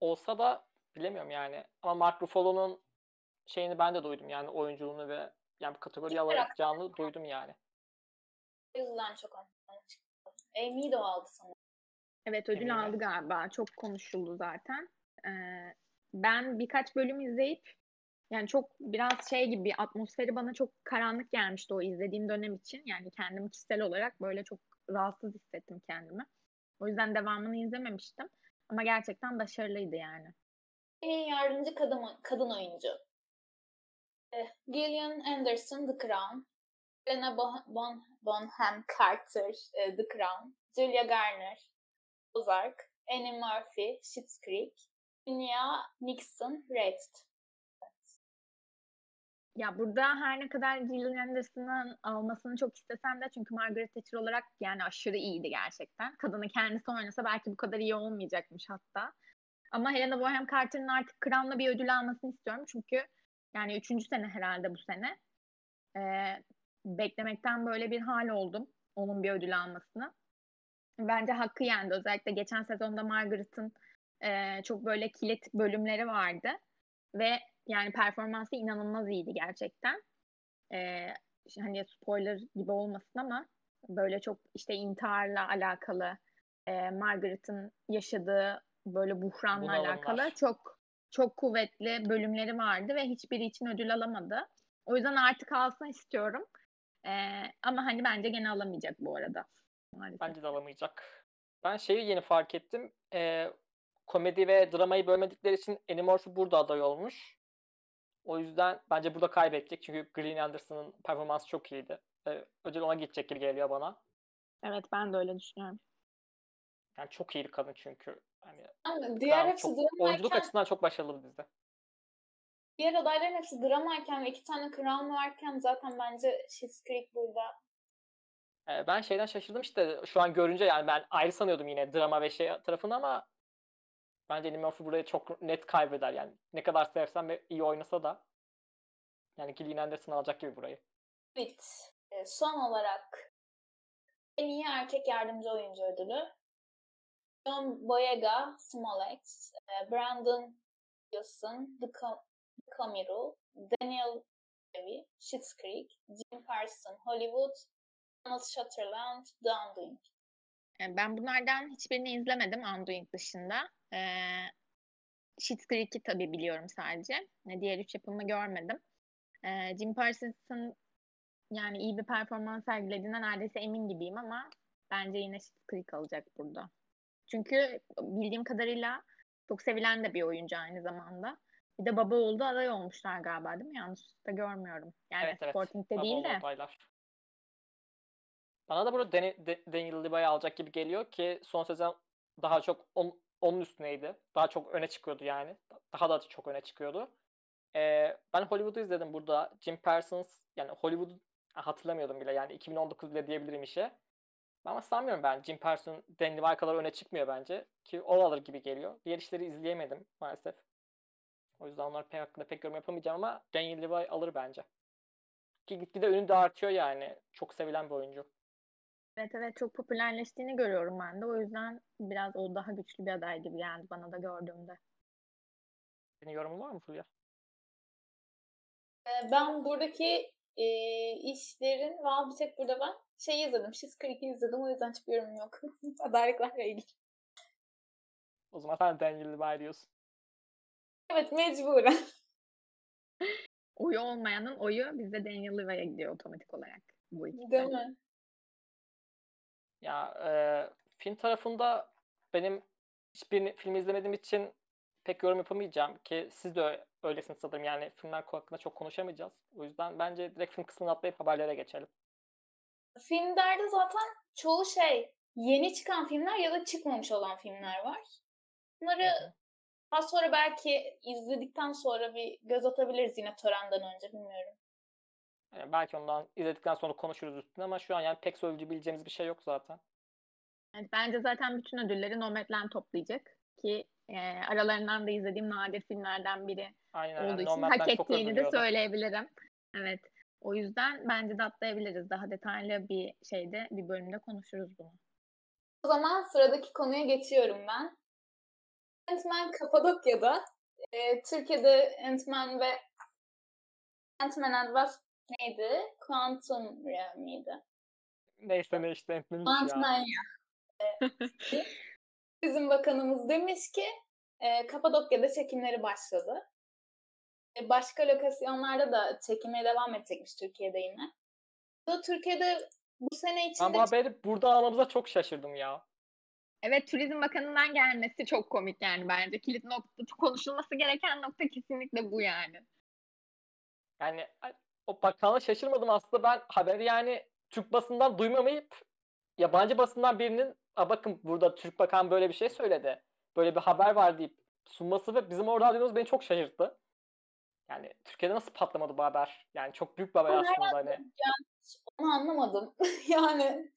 olsa da bilemiyorum yani. Ama Mark Ruffalo'nun şeyini ben de duydum yani oyunculuğunu ve yani bu kategoriyi alacağını duydum yani. O yüzden çok önemli çıktı. Amy de o aldı sanırım. Evet ödül Eminim. aldı galiba. Çok konuşuldu zaten. Ee, ben birkaç bölüm izleyip yani çok biraz şey gibi bir atmosferi bana çok karanlık gelmişti o izlediğim dönem için. Yani kendimi kişisel olarak böyle çok rahatsız hissettim kendimi. O yüzden devamını izlememiştim. Ama gerçekten başarılıydı yani. En yardımcı kadın, kadın oyuncu. Eh, Gillian Anderson, The Crown. Helena Bon, Bon, Bonham Carter, eh, The Crown. Julia Garner, Ozark. Annie Murphy, Schitt's Creek. Nia Nixon, Rest. Ya burada her ne kadar Gillian Anderson'ın almasını çok istesem de çünkü Margaret Thatcher olarak yani aşırı iyiydi gerçekten. Kadını kendisi oynasa belki bu kadar iyi olmayacakmış hatta. Ama Helena Bonham Carter'ın artık Crown'la bir ödül almasını istiyorum. Çünkü yani üçüncü sene herhalde bu sene. Ee, beklemekten böyle bir hal oldum onun bir ödül almasını. Bence hakkı yendi. Özellikle geçen sezonda Margaret'ın e, çok böyle kilit bölümleri vardı. Ve yani performansı inanılmaz iyiydi gerçekten. Ee, hani spoiler gibi olmasın ama böyle çok işte intiharla alakalı e, Margaret'ın yaşadığı böyle buhranla Bunalımlar. alakalı çok çok kuvvetli bölümleri vardı ve hiçbiri için ödül alamadı. O yüzden artık alsın istiyorum. Ee, ama hani bence gene alamayacak bu arada. Maalesef. Bence de alamayacak. Ben şeyi yeni fark ettim. E, komedi ve dramayı bölmedikleri için Annie Murphy burada aday olmuş. O yüzden bence burada kaybedecek. Çünkü Gillian Anderson'ın performansı çok iyiydi. E, ödül ona gidecek gibi geliyor bana. Evet ben de öyle düşünüyorum. Yani çok iyi bir kadın çünkü. Hani Ama diğer hepsi çok, oyunculuk dramayken, açısından çok başarılı bir dizi. diğer adayların hepsi dramayken ve iki tane Crown varken zaten bence Schitt's Creek burada E, ben şeyden şaşırdım işte şu an görünce yani ben ayrı sanıyordum yine drama ve şey tarafını ama bence Eddie Murphy burayı çok net kaybeder yani. Ne kadar sevsem ve iyi oynasa da yani Gillian Anderson alacak gibi burayı. Evet. E, Son olarak en iyi erkek yardımcı oyuncu ödülü. John Boyega, Small X, e, Brandon Wilson, The, Com- The Comey Rule, Daniel Levy, Schitt's Creek, Jim Parsons, Hollywood, Donald Sutherland, The Undoing. Yani ben bunlardan hiçbirini izlemedim Undoing dışında. Ee, Schitt's Creek'i tabii biliyorum sadece. Ee, Diğer üç yapımı görmedim. Ee, Jim Parsons'ın yani iyi bir performans sergilediğine neredeyse emin gibiyim ama bence yine Schitt's Creek alacak burada. Çünkü bildiğim kadarıyla çok sevilen de bir oyuncu aynı zamanda. Bir de baba oğlu aday olmuşlar galiba değil mi? Yanlış da görmüyorum. Yani Evet evet. Sporting'de Baba değil de. adaylar. Bana da burada Daniel Levi'yi alacak gibi geliyor ki son sezon daha çok on- onun üstüneydi. Daha çok öne çıkıyordu yani. Daha da çok öne çıkıyordu. Ee, ben Hollywood'u izledim burada. Jim Parsons yani Hollywood'u hatırlamıyordum bile yani 2019 bile diyebilirim işe. Ama sanmıyorum ben. Jim Parsons Daniel Levi kadar öne çıkmıyor bence. Ki o alır gibi geliyor. Diğer işleri izleyemedim maalesef. O yüzden onlar pek hakkında pek yorum yapamayacağım ama Daniel Levi alır bence. Ki gitgide ünü de artıyor yani. Çok sevilen bir oyuncu. Evet evet çok popülerleştiğini görüyorum ben de. O yüzden biraz o daha güçlü bir aday gibi geldi bana da gördüğümde. Senin yorumun var mı Fulya? Ee, Ben buradaki e, işlerin, vav bir tek burada ben şey izledim, Schitt's Creek'i izledim o yüzden hiçbir yorumum yok. Adaylıklarla ilgili. O zaman sen Daniel Levi diyorsun. Evet mecburen. Oyu olmayanın oyu bizde Daniel Levi'ye gidiyor otomatik olarak. Bu ikisi. Değil mi? Ya e, film tarafında benim hiçbir film izlemediğim için pek yorum yapamayacağım ki siz de öylesiniz sanırım yani filmler hakkında çok konuşamayacağız. O yüzden bence direkt film kısmını atlayıp haberlere geçelim. Filmlerde zaten çoğu şey yeni çıkan filmler ya da çıkmamış olan filmler var. Bunları daha sonra belki izledikten sonra bir göz atabiliriz yine törenden önce bilmiyorum. Yani belki ondan izledikten sonra konuşuruz üstüne ama şu an yani pek söyleyebileceğimiz bir şey yok zaten. Evet, bence zaten bütün ödülleri Nomadland toplayacak ki e, aralarından da izlediğim nadir filmlerden biri Aynen. olduğu yani için Nomadland hak çok ettiğini de söyleyebilirim. Evet. O yüzden bence de atlayabiliriz. Daha detaylı bir şeyde, bir bölümde konuşuruz bunu. O zaman sıradaki konuya geçiyorum ben. Ant-Man Kapadokya'da e, Türkiye'de Ant-Man ve Ant-Man and Wasp neydi? Quantum Realm miydi? Neyse ne işte. Ant-Man ya. Bizim bakanımız demiş ki e, Kapadokya'da çekimleri başladı. E, başka lokasyonlarda da çekimeye devam edecekmiş Türkiye'de yine. Bu da Türkiye'de bu sene Ben içinde bu haberi burada almamıza çok şaşırdım ya. Evet, Turizm Bakanı'ndan gelmesi çok komik yani bence. Kilit nokta, konuşulması gereken nokta kesinlikle bu yani. Yani o bakanlığa şaşırmadım aslında ben haberi yani Türk basından duymamayıp yabancı basından birinin "Aa, bakın burada Türk bakan böyle bir şey söyledi. Böyle bir haber var deyip sunması ve bizim orada aldığımız beni çok şaşırttı. Yani Türkiye'de nasıl patlamadı bu haber? Yani çok büyük bir haber Ama aslında hani. onu anlamadım. yani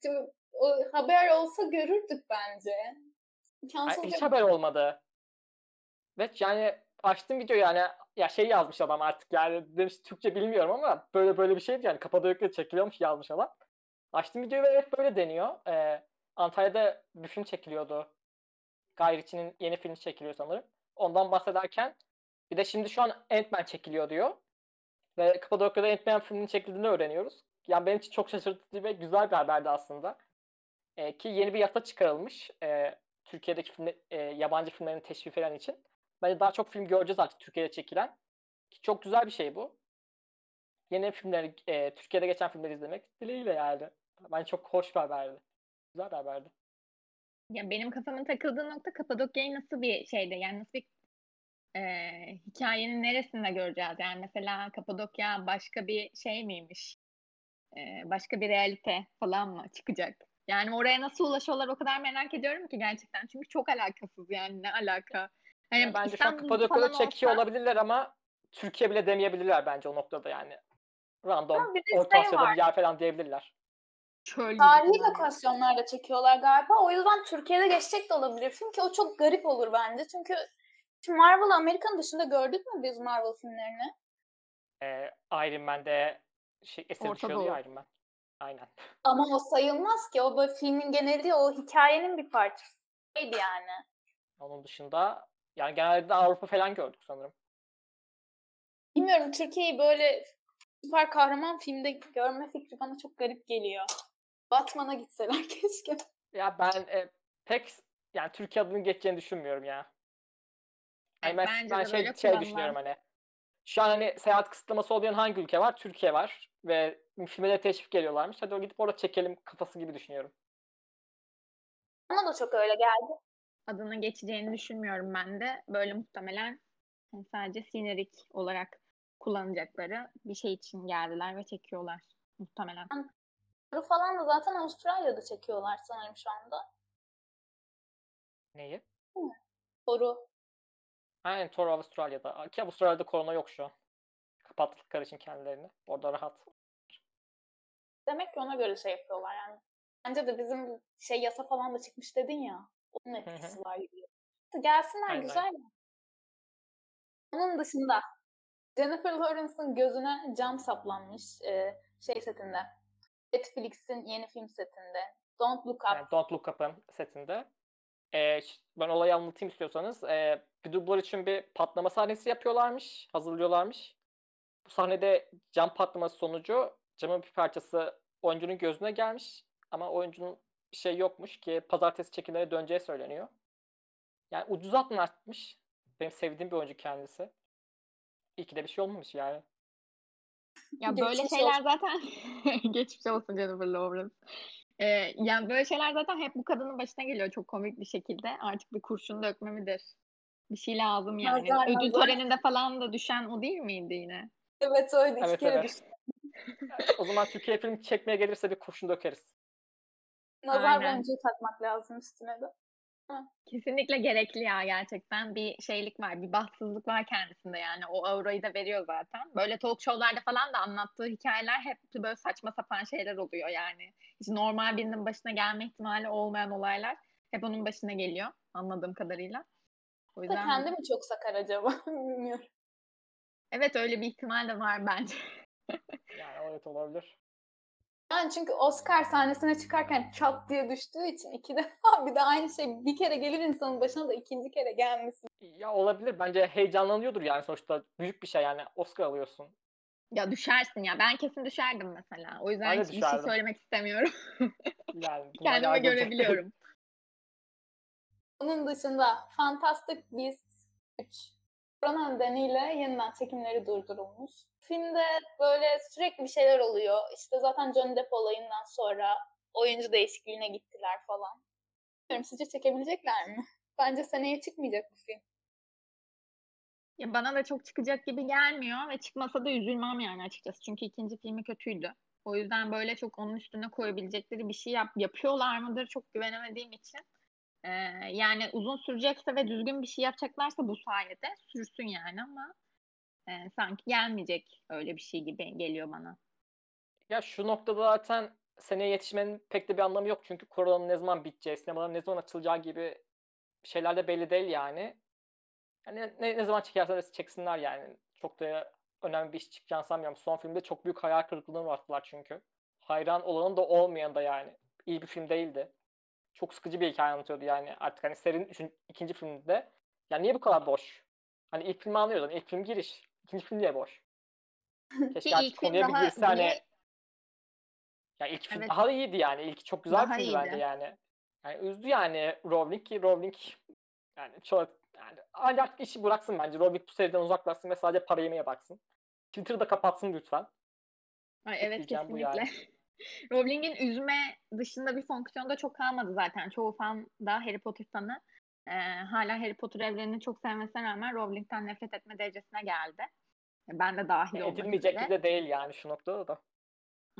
o haber olsa görürdük bence. Yani hiç haber olmadı. Ve yani açtım video yani ya şey yazmış adam artık yani demiş Türkçe bilmiyorum ama böyle böyle bir şeydi yani Kapadokya'da çekiliyormuş yazmış adam. Açtım videoyu ve evet böyle deniyor. Ee, Antalya'da bir film çekiliyordu. Guy yeni filmi çekiliyor sanırım. Ondan bahsederken bir de şimdi şu an Ant-Man çekiliyor diyor. Ve Kapadokya'da Ant-Man filminin çekildiğini öğreniyoruz. Yani benim için çok şaşırtıcı ve güzel bir haberdi aslında. Ee, ki yeni bir yasa çıkarılmış. Ee, Türkiye'deki filmle, e, yabancı filmlerin teşvik eden için. Bence daha çok film göreceğiz artık Türkiye'de çekilen. Ki çok güzel bir şey bu. Yeni filmleri, e, Türkiye'de geçen filmleri izlemek dileğiyle yani. Bence çok hoş bir haberdi. Güzel bir haberdi. Ya benim kafamın takıldığı nokta Kapadokya'yı nasıl bir şeyde yani nasıl bir e, hikayenin neresinde göreceğiz? Yani mesela Kapadokya başka bir şey miymiş? E, başka bir realite falan mı çıkacak? Yani oraya nasıl ulaşıyorlar o kadar merak ediyorum ki gerçekten. Çünkü çok alakasız yani ne alaka? Hani Yani bence şu an İstanbul Kapadokya'da çekiyor olsa- olabilirler ama Türkiye bile demeyebilirler bence o noktada yani. Random, Orta şey Asya'da var. bir yer falan diyebilirler. Çöl Tarihi lokasyonlarda çekiyorlar galiba. O yüzden Türkiye'de geçecek de olabilir film ki o çok garip olur bence. Çünkü şimdi Marvel Amerika'nın dışında gördük mü biz Marvel filmlerini? Ee, Iron Man'de şey, esir Orta düşüyordu ya. Iron Man. Aynen. Ama o sayılmaz ki. O böyle filmin geneli o hikayenin bir parçasıydı yani. Onun dışında yani genelde Avrupa falan gördük sanırım. Bilmiyorum Türkiye'yi böyle süper kahraman filmde görme fikri bana çok garip geliyor. Batman'a gitseler keşke. Ya ben e, pek yani Türkiye adını geçeceğini düşünmüyorum ya. Evet, ben, bence ben şey, şey düşünüyorum hani. Şu an hani seyahat kısıtlaması olmayan hangi ülke var? Türkiye var. Ve filme de teşvik geliyorlarmış. Hadi o gidip orada çekelim kafası gibi düşünüyorum. Bana da çok öyle geldi. Adını geçeceğini düşünmüyorum ben de. Böyle muhtemelen Yani sadece sinerik olarak kullanacakları bir şey için geldiler ve çekiyorlar muhtemelen. Bu falan da zaten Avustralya'da çekiyorlar sanırım şu anda. Neyi? Soru. Aynen Thor Avustralya'da. Ki Avustralya'da korona yok şu an. Kapattıkları için kendilerini. Orada rahat. Demek ki ona göre şey yapıyorlar yani. Bence de bizim şey yasa falan da çıkmış dedin ya. Onun etkisi var gibi. Gelsinler Aynen. güzel. Onun dışında Jennifer Lawrence'ın gözüne cam saplanmış e, şey setinde. Netflix'in yeni film setinde. Don't Look Up. Yani Don't Look Up'ın setinde. Ee, ben olayı anlatayım istiyorsanız. Ee, bir dublör için bir patlama sahnesi yapıyorlarmış. Hazırlıyorlarmış. Bu sahnede cam patlaması sonucu camın bir parçası oyuncunun gözüne gelmiş. Ama oyuncunun bir şey yokmuş ki pazartesi çekimlere döneceği söyleniyor. Yani ucuz atlatmış. Benim sevdiğim bir oyuncu kendisi. İyi ki de bir şey olmamış yani. Ya böyle Geçmiş şeyler olsun. zaten geçmiş olsun Jennifer Lawrence. Ee, yani böyle şeyler zaten hep bu kadının başına geliyor çok komik bir şekilde. Artık bir kurşun dökme midir? Bir şey lazım yani. Nazar, Ödül nazar. töreninde falan da düşen o değil miydi yine? Evet öyle iki Evet, kere evet. düştü. O zaman Türkiye film çekmeye gelirse bir kurşun dökeriz. Nazar Aynen. boncuğu takmak lazım üstüne de. Kesinlikle gerekli ya gerçekten. Bir şeylik var, bir bahtsızlık var kendisinde yani. O aurayı da veriyor zaten. Böyle talk show'larda falan da anlattığı hikayeler hep böyle saçma sapan şeyler oluyor yani. Hiç normal birinin başına gelme ihtimali olmayan olaylar hep onun başına geliyor anladığım kadarıyla. O Da yüzden kendi mi çok sakar acaba? Bilmiyorum. evet öyle bir ihtimal de var bence. Yani evet olabilir. Yani çünkü Oscar sahnesine çıkarken çat diye düştüğü için iki defa bir de aynı şey bir kere gelir insanın başına da ikinci kere gelmesin. Ya olabilir. Bence heyecanlanıyordur yani sonuçta. Büyük bir şey yani. Oscar alıyorsun. Ya düşersin ya. Ben kesin düşerdim mesela. O yüzden Ben de hiçbir şey söylemek istemiyorum. Yani Kendime görebiliyorum. Onun dışında Fantastic Beasts 3 korona nedeniyle yeniden çekimleri durdurulmuş. Filmde böyle sürekli bir şeyler oluyor. İşte zaten Johnny Depp olayından sonra oyuncu değişikliğine gittiler falan. Bilmiyorum sizce çekebilecekler mi? Bence seneye çıkmayacak bu film. Ya bana da çok çıkacak gibi gelmiyor ve çıkmasa da üzülmem yani açıkçası. Çünkü ikinci filmi kötüydü. O yüzden böyle çok onun üstüne koyabilecekleri bir şey yap yapıyorlar mıdır çok güvenemediğim için. Ee, yani uzun sürecekse ve düzgün bir şey yapacaklarsa bu sayede sürsün yani ama e, sanki gelmeyecek öyle bir şey gibi geliyor bana. Ya şu noktada zaten seneye yetişmenin pek de bir anlamı yok. Çünkü koronanın ne zaman biteceği, sinemaların ne zaman açılacağı gibi şeyler de belli değil yani. Yani ne, ne zaman çekerse çeksinler yani. Çok da önemli bir iş çıkacağını sanmıyorum. Son filmde çok büyük hayal kırıklığına uğrattılar çünkü. Hayran olanın da olmayan da yani. İyi bir film değildi. Çok sıkıcı bir hikaye anlatıyordu yani. Artık hani serinin üçün, ikinci filminde. Ya niye bu kadar boş? Hani ilk filmi anlıyordun. İlk film giriş. İkinci film niye boş? Ki Keşke artık ilk film konuya bir daha girse hani. bile- Ya ilk film Evet. daha iyiydi yani. İlk çok güzel bir Daha filmdi bence iyiydi. yani. Yani üzdü yani Rowling ki Rowling yani çok yani ancak işi bıraksın bence. Rowling bu seriden uzaklaşsın ve sadece para yemeye baksın. Twitter'ı da kapatsın lütfen. Ay, evet diyeceğim bu kesinlikle. Rowling'in üzme dışında bir fonksiyonu da çok kalmadı zaten. Çoğu fan da Harry Potter fanı e, hala Harry Potter evrenini çok sevmesine rağmen Rowling'den nefret etme derecesine geldi. Ben de dahil olmak Edilmeyecek üzere. de değil yani şu noktada da.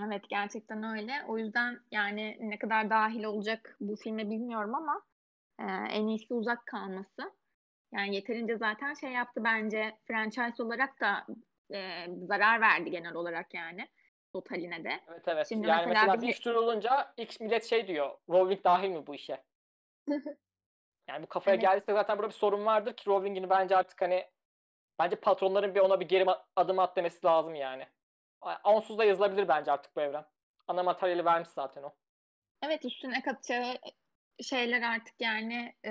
Evet gerçekten öyle. O yüzden yani ne kadar dahil olacak bu filme bilmiyorum ama e, en iyisi uzak kalması. Yani yeterince zaten şey yaptı bence franchise olarak da e, zarar verdi genel olarak yani totaline de. Evet evet. Şimdi yani mesela mesela bir- bir olunca ilk millet şey diyor. Rowling dahil mi bu işe? Yani bu kafaya Evet. geldiyse zaten burada bir sorun vardır ki Rowling'in bence artık hani bence patronların bir ona bir geri adım at demesi lazım yani. Onsuz da yazılabilir bence artık bu evren. Ana materyali vermiş zaten o. Evet üstüne katacağı şeyler artık yani e,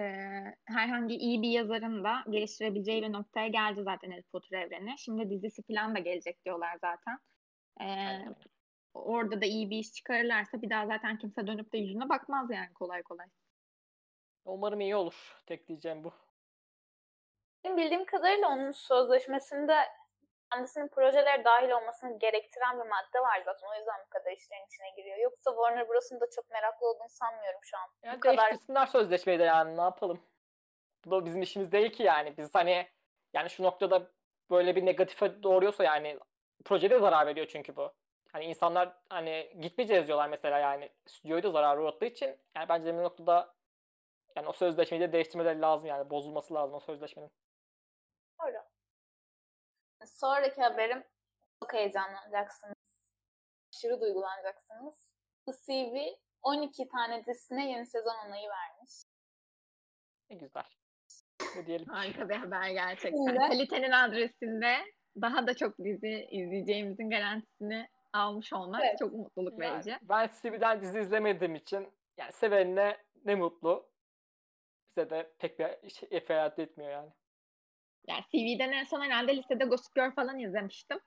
herhangi iyi bir yazarın da geliştirebileceği bir noktaya geldi zaten Harry Potter evreni. Şimdi dizisi falan da gelecek diyorlar zaten. E, Aynen orada da iyi bir iş çıkarırlarsa bir daha zaten kimse dönüp de yüzüne bakmaz yani kolay kolay. Umarım iyi olur. Tek diyeceğim bu. Benim bildiğim kadarıyla onun sözleşmesinde kendisinin projelere dahil olmasını gerektiren bir madde var zaten. O yüzden bu kadar işlerin içine giriyor. Yoksa Warner Bros'un da çok meraklı olduğunu sanmıyorum şu an. Yani bu kadar sözleşmeyi de yani ne yapalım. Bu da bizim işimiz değil ki yani. Biz hani Yani şu noktada böyle bir negatife doğuruyorsa yani projede zarar veriyor çünkü bu. Hani insanlar hani gitmeyeceğiz diyorlar mesela yani stüdyoyu da zarar uğrattığı için yani bence bir noktada yani o sözleşmeyi de değiştirmeleri lazım yani bozulması lazım o sözleşmenin. Doğru. Sonraki haberim çok heyecanlanacaksınız. Aşırı duygulanacaksınız. The CV 12 tane dizisine yeni sezon onayı vermiş. Ne güzel. Ne diyelim. Harika bir haber gerçekten. Öyle. Kalitenin adresinde daha da çok dizi izleyeceğimizin garantisini almış olmak Evet. çok mutluluk Yani verici. ben CB'den dizi izlemediğim için yani sevenine ne mutlu. Bize de pek bir şey ifade etmiyor yani. Yani CV'den en son herhalde lisede Gossip Girl falan izlemiştim.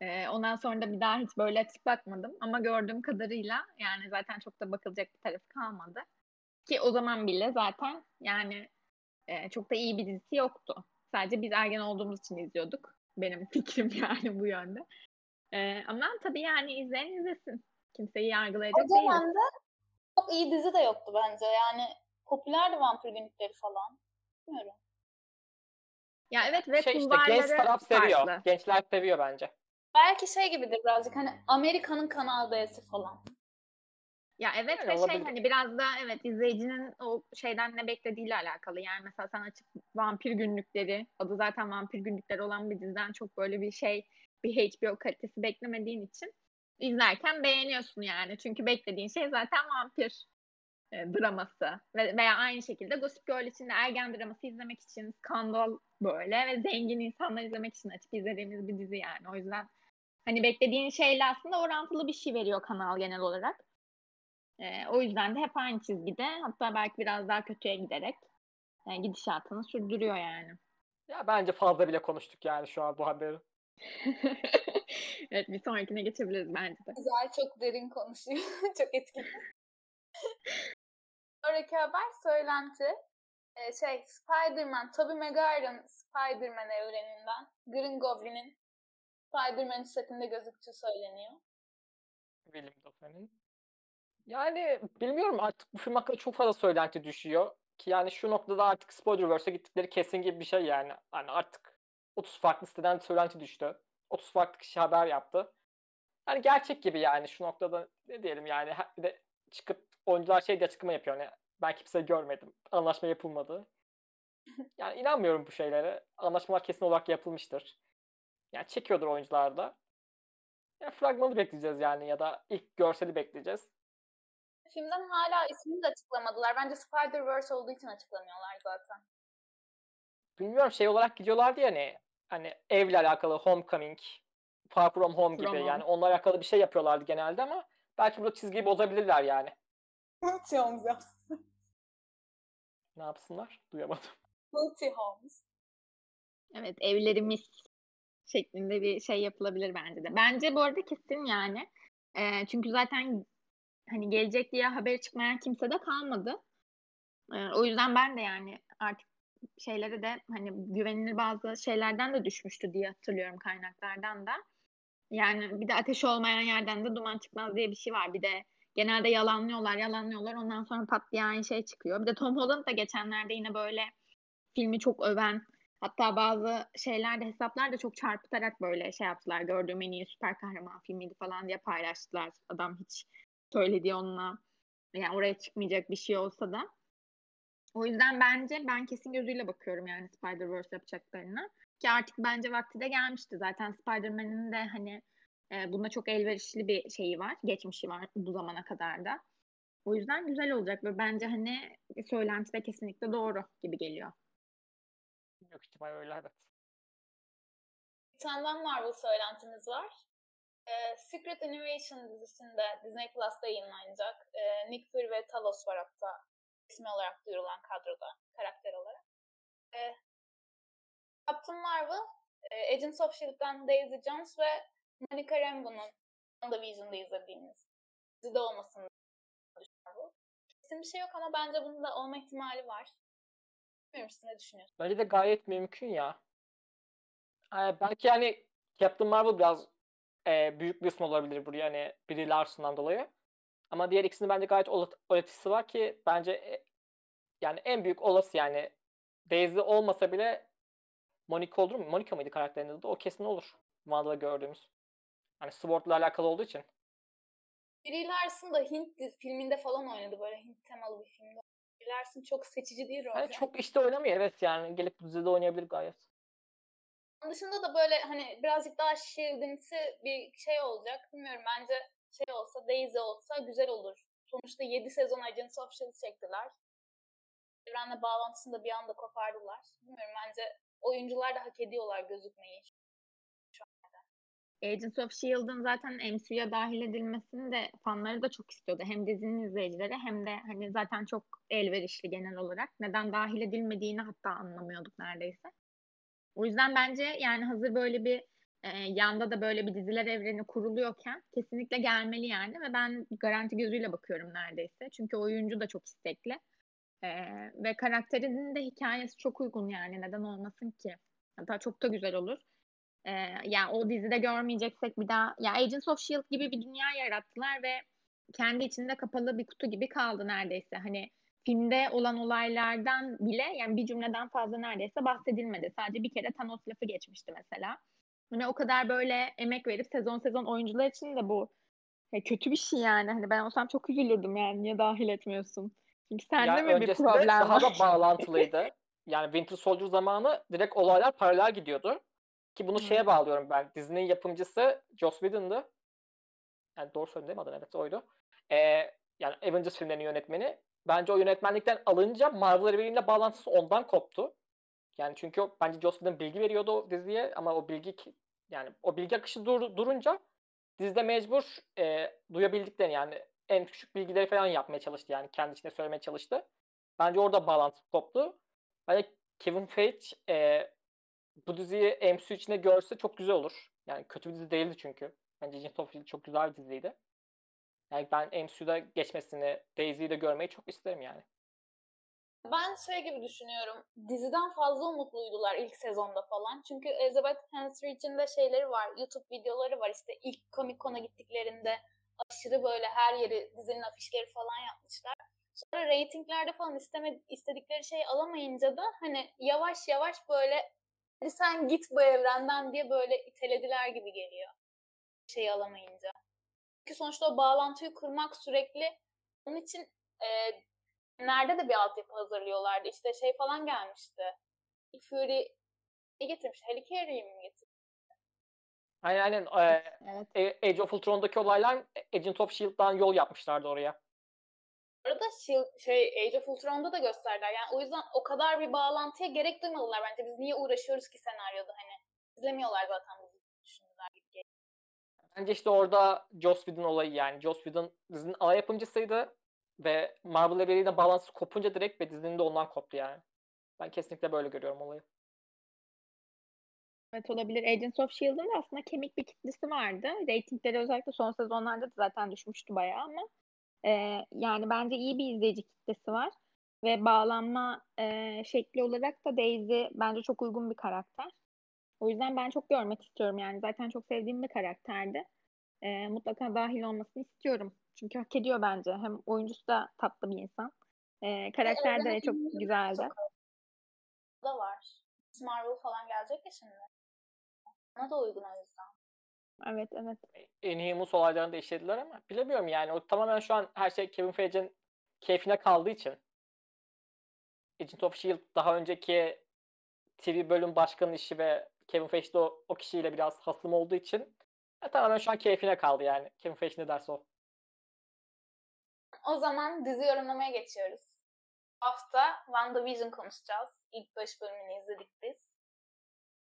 Ee, ondan sonra da bir daha hiç böyle açıp bakmadım. Ama gördüğüm kadarıyla yani zaten çok da bakılacak bir tarafı kalmadı. Ki o zaman bile zaten yani e, çok da iyi bir dizisi yoktu. Sadece biz ergen olduğumuz için izliyorduk. Benim fikrim yani bu yönde. Ee, ama tabii yani izleyen izlesin. Kimseyi yargılayacak O değiliz. zaman da çok iyi dizi de yoktu bence. Yani popülerdi Vampir Günlükleri falan. Bilmiyorum. Ya evet ve Şey işte genç taraf seviyor. farklı. Gençler seviyor bence. Belki şey gibidir birazcık hani Amerika'nın Kanal D'si falan. Ya evet Yani ve şey olabilir. hani biraz da evet izleyicinin o şeyden ne beklediğiyle alakalı. Yani mesela sen açıp vampir günlükleri, adı zaten vampir günlükleri olan bir diziden çok böyle bir şey, bir HBO kalitesi beklemediğin için izlerken beğeniyorsun yani. Çünkü beklediğin şey zaten vampir e, draması. Ve, veya aynı şekilde Gossip Girl için de ergen draması izlemek için skandal böyle ve zengin insanlar izlemek için açıp izlediğimiz bir dizi yani. O yüzden hani beklediğin şeyle aslında orantılı bir şey veriyor kanal genel olarak. Ee, o yüzden de hep aynı çizgide hatta belki biraz daha kötüye giderek e, gidişatını sürdürüyor yani. Ya bence fazla bile konuştuk yani şu an bu haberi. evet bir sonrakine geçebiliriz bence de. Güzel, çok derin konuşuyor. çok etkili. Sonraki haber söylenti. Ee, şey, Spider-Man, Tobey Maguire'ın Spider-Man evreninden Green Goblin'in Spider-Man setinde gözüktüğü söyleniyor. Willem Dafoe'nin. Yani bilmiyorum artık bu film hakkında çok fazla söylenti düşüyor. Ki yani şu noktada artık Spoilerverse'e gittikleri kesin gibi bir şey yani. Hani artık 30 farklı siteden söylenti düştü. 30 farklı kişi haber yaptı. Yani gerçek gibi yani şu noktada ne diyelim yani bir de çıkıp oyuncular şey diye açıklama yapıyor. Yani ben kimseyi görmedim. Anlaşma yapılmadı. Yani inanmıyorum bu şeylere. Anlaşmalar kesin olarak yapılmıştır. Yani çekiyordur oyuncular da. Ya fragmanı bekleyeceğiz yani ya da ilk görseli bekleyeceğiz. Filmden hala ismini de açıklamadılar. Bence Spider-Verse olduğu için açıklamıyorlar zaten. Bilmiyorum şey olarak gidiyorlardı ya hani hani evle alakalı Homecoming, Far From Home gibi From yani onunla alakalı bir şey yapıyorlardı genelde ama belki burada çizgiyi bozabilirler yani. Multi Homes yapsın. Ne yapsınlar? Duyamadım. Multi Homes. Evet evlerimiz şeklinde bir şey yapılabilir bence de. Bence bu arada kesin yani. Ee, çünkü zaten hani gelecek diye haberi çıkmayan kimse de kalmadı. Ee, o yüzden ben de yani artık şeylere de hani güvenilir bazı şeylerden de düşmüştü diye hatırlıyorum kaynaklardan da. Yani bir de ateş olmayan yerden de duman çıkmaz diye bir şey var. Bir de genelde yalanlıyorlar, yalanlıyorlar. Ondan sonra pat diye aynı şey çıkıyor. Bir de Tom Holland da geçenlerde yine böyle filmi çok öven hatta bazı şeylerde hesaplar da çok çarpıtarak böyle şey yaptılar. Gördüğüm en iyi süper kahraman filmiydi falan diye paylaştılar. Adam hiç söylediği onunla yani oraya çıkmayacak bir şey olsa da. O yüzden bence ben kesin gözüyle bakıyorum yani Spider-Verse yapacaklarına. Ki artık bence vakti de gelmişti. Zaten Spider-Man'in de hani e, bunda çok elverişli bir şeyi var. Geçmişi var bu zamana kadar da. O yüzden güzel olacak ve bence hani söylenti de kesinlikle doğru gibi geliyor. Büyük ihtimal öyle evet. Bir tane daha Marvel söylentimiz var. Ee, Secret Invasion dizisinde Disney Plus'ta yayınlanacak. Ee, Nick Fury ve Talos var hatta ismi olarak duyurulan kadroda karakter olarak. Ee, Captain Marvel, e, Agents of S.H.I.E.L.D'den Daisy Jones ve Monica Rambeau'nun WandaVision'da izlediğimiz dizide olmasını düşünüyorum. Kesin bir şey yok ama bence bunun da olma ihtimali var. Bilmiyorum siz ne düşünüyorsunuz? Bence de gayet mümkün ya. Ee, belki yani Captain Marvel biraz e, büyük bir isim olabilir buraya hani Brie Larson'dan dolayı. Ama diğer ikisinin bence gayet olat- olatisi var ki bence e, yani en büyük olası yani Daisy olmasa bile Monica olur mu? Monica mıydı karakterinin adı? O kesin olur. Wanda'da gördüğümüz. Hani Sword'la alakalı olduğu için. Brie Larson da Hint filminde falan oynadı böyle Hint temalı bir filmde. Brie Larson çok seçici değil rolde. Hani çok işte oynamıyor evet yani. Gelip dizide oynayabilir gayet. Onun dışında da böyle hani birazcık daha Shield'imsi bir şey olacak. Bilmiyorum bence şey olsa Daisy olsa güzel olur. Sonuçta 7 sezon Agents of S.H.I.E.L.D. çektiler. Evrenle bağlantısını da bir anda kopardılar. Bilmiyorum bence oyuncular da hak ediyorlar gözükmeyi. Agents of S.H.I.E.L.D'ın zaten MCU'ya dahil edilmesini de fanları da çok istiyordu. Hem dizinin izleyicileri hem de hani zaten çok elverişli genel olarak. Neden dahil edilmediğini hatta anlamıyorduk neredeyse. O yüzden bence yani hazır böyle bir e, yanda da böyle bir diziler evreni kuruluyorken kesinlikle gelmeli yani ve ben garanti gözüyle bakıyorum neredeyse. Çünkü oyuncu da çok istekli. E, ve karakterinin de hikayesi çok uygun yani neden olmasın ki? Hatta çok da güzel olur. Ee, yani o dizide görmeyeceksek bir daha ya Agents of S.H.I.E.L.D. gibi bir dünya yarattılar ve kendi içinde kapalı bir kutu gibi kaldı neredeyse. Hani filmde olan olaylardan bile yani bir cümleden fazla neredeyse bahsedilmedi. Sadece bir kere Thanos lafı geçmişti mesela. Hani o kadar böyle emek verip sezon sezon oyuncular için de bu e, kötü bir şey yani. Hani ben olsam çok üzülürdüm yani niye dahil etmiyorsun? Çünkü sende Yani mi bir problem daha var? da bağlantılıydı. Yani Winter Soldier zamanı direkt olaylar paralel gidiyordu. Ki bunu şeye bağlıyorum ben. Dizinin yapımcısı Joss Whedon'dı. Yani doğru söyledim değil mi adını? Evet oydu. Ee, yani Avengers filmlerinin yönetmeni. Bence o yönetmenlikten alınca Marvel evreniyle bağlantısı ondan koptu. Yani çünkü o, bence Joss Whedon bilgi veriyordu o diziye ama o bilgi yani o bilgi akışı dur- durunca dizide mecbur e, duyabildiklerini yani en küçük bilgileri falan yapmaya çalıştı yani kendi içinde söylemeye çalıştı. Bence orada bağlantı koptu. Bence Kevin Feige e, bu diziyi MCU içinde görse çok güzel olur. Yani kötü bir dizi değildi çünkü. Bence Agents of çok güzel bir diziydi. Yani ben MCU'da geçmesini, Daisy'yi de görmeyi çok isterim yani. Ben şey gibi düşünüyorum. Diziden fazla umutluydular ilk sezonda falan. Çünkü Elizabeth Henstridge'in de şeyleri var. YouTube videoları var. İşte ilk Comic Con'a gittiklerinde aşırı böyle her yeri dizinin afişleri falan yapmışlar. Sonra reytinglerde falan isteme, istedikleri şeyi alamayınca da hani yavaş yavaş böyle hadi sen git bu evrenden diye böyle itelediler gibi geliyor. Şeyi alamayınca. Çünkü sonuçta o bağlantıyı kurmak sürekli onun için e, nerede de bir altyapı hazırlıyorlardı. İşte şey falan gelmişti. Fury ne getirmiş? Helicarrier'i mi getirmiş? Aynen aynen. e, Evet. e, Age of Ultron'daki olaylar Agent of S.H.I.E.L.D'dan yol yapmışlardı oraya. Bu arada Shield, şey Age of Ultron'da da gösterdiler. Yani o yüzden o kadar bir bağlantıya gerek duymadılar bence. Biz niye uğraşıyoruz ki senaryoda hani? İzlemiyorlar zaten bu diziyi düşündüler gibi geliyor. Bence işte orada Joss Whedon olayı yani. Joss Whedon dizinin ana yapımcısıydı ve Marvel evreniyle bağlantısı kopunca direkt ve dizinin de ondan koptu yani. Ben kesinlikle böyle görüyorum olayı. Evet olabilir. Agents of S.H.I.E.L.D'ın da aslında kemik bir kitlesi vardı. Reytingleri özellikle son sezonlarda da zaten düşmüştü bayağı ama e, yani bence iyi bir izleyici kitlesi var. Ve bağlanma e, şekli olarak da Daisy bence çok uygun bir karakter. O yüzden ben çok görmek istiyorum yani. Zaten çok sevdiğim bir karakterdi. E, mutlaka dahil olmasını istiyorum. Çünkü hak ediyor bence. Hem oyuncusu da tatlı bir insan. E, karakter de çok güzeldi. Da var. Marvel falan gelecek ya şimdi. Ona da uygun o yüzden. Evet evet. Inhumans olaylarını da işlediler ama bilemiyorum yani. O tamamen şu an her şey Kevin Feige'in keyfine kaldığı için. Agent of S.H.I.E.L.D. daha önceki TV bölüm başkanı işi ve Kevin Feige de o, o kişiyle biraz hasım olduğu için e, tamamen şu an keyfine kaldı yani. Kevin Feige ne derse o. O zaman dizi yorumlamaya geçiyoruz. Hafta WandaVision konuşacağız. İlk 5 bölümünü izledik biz.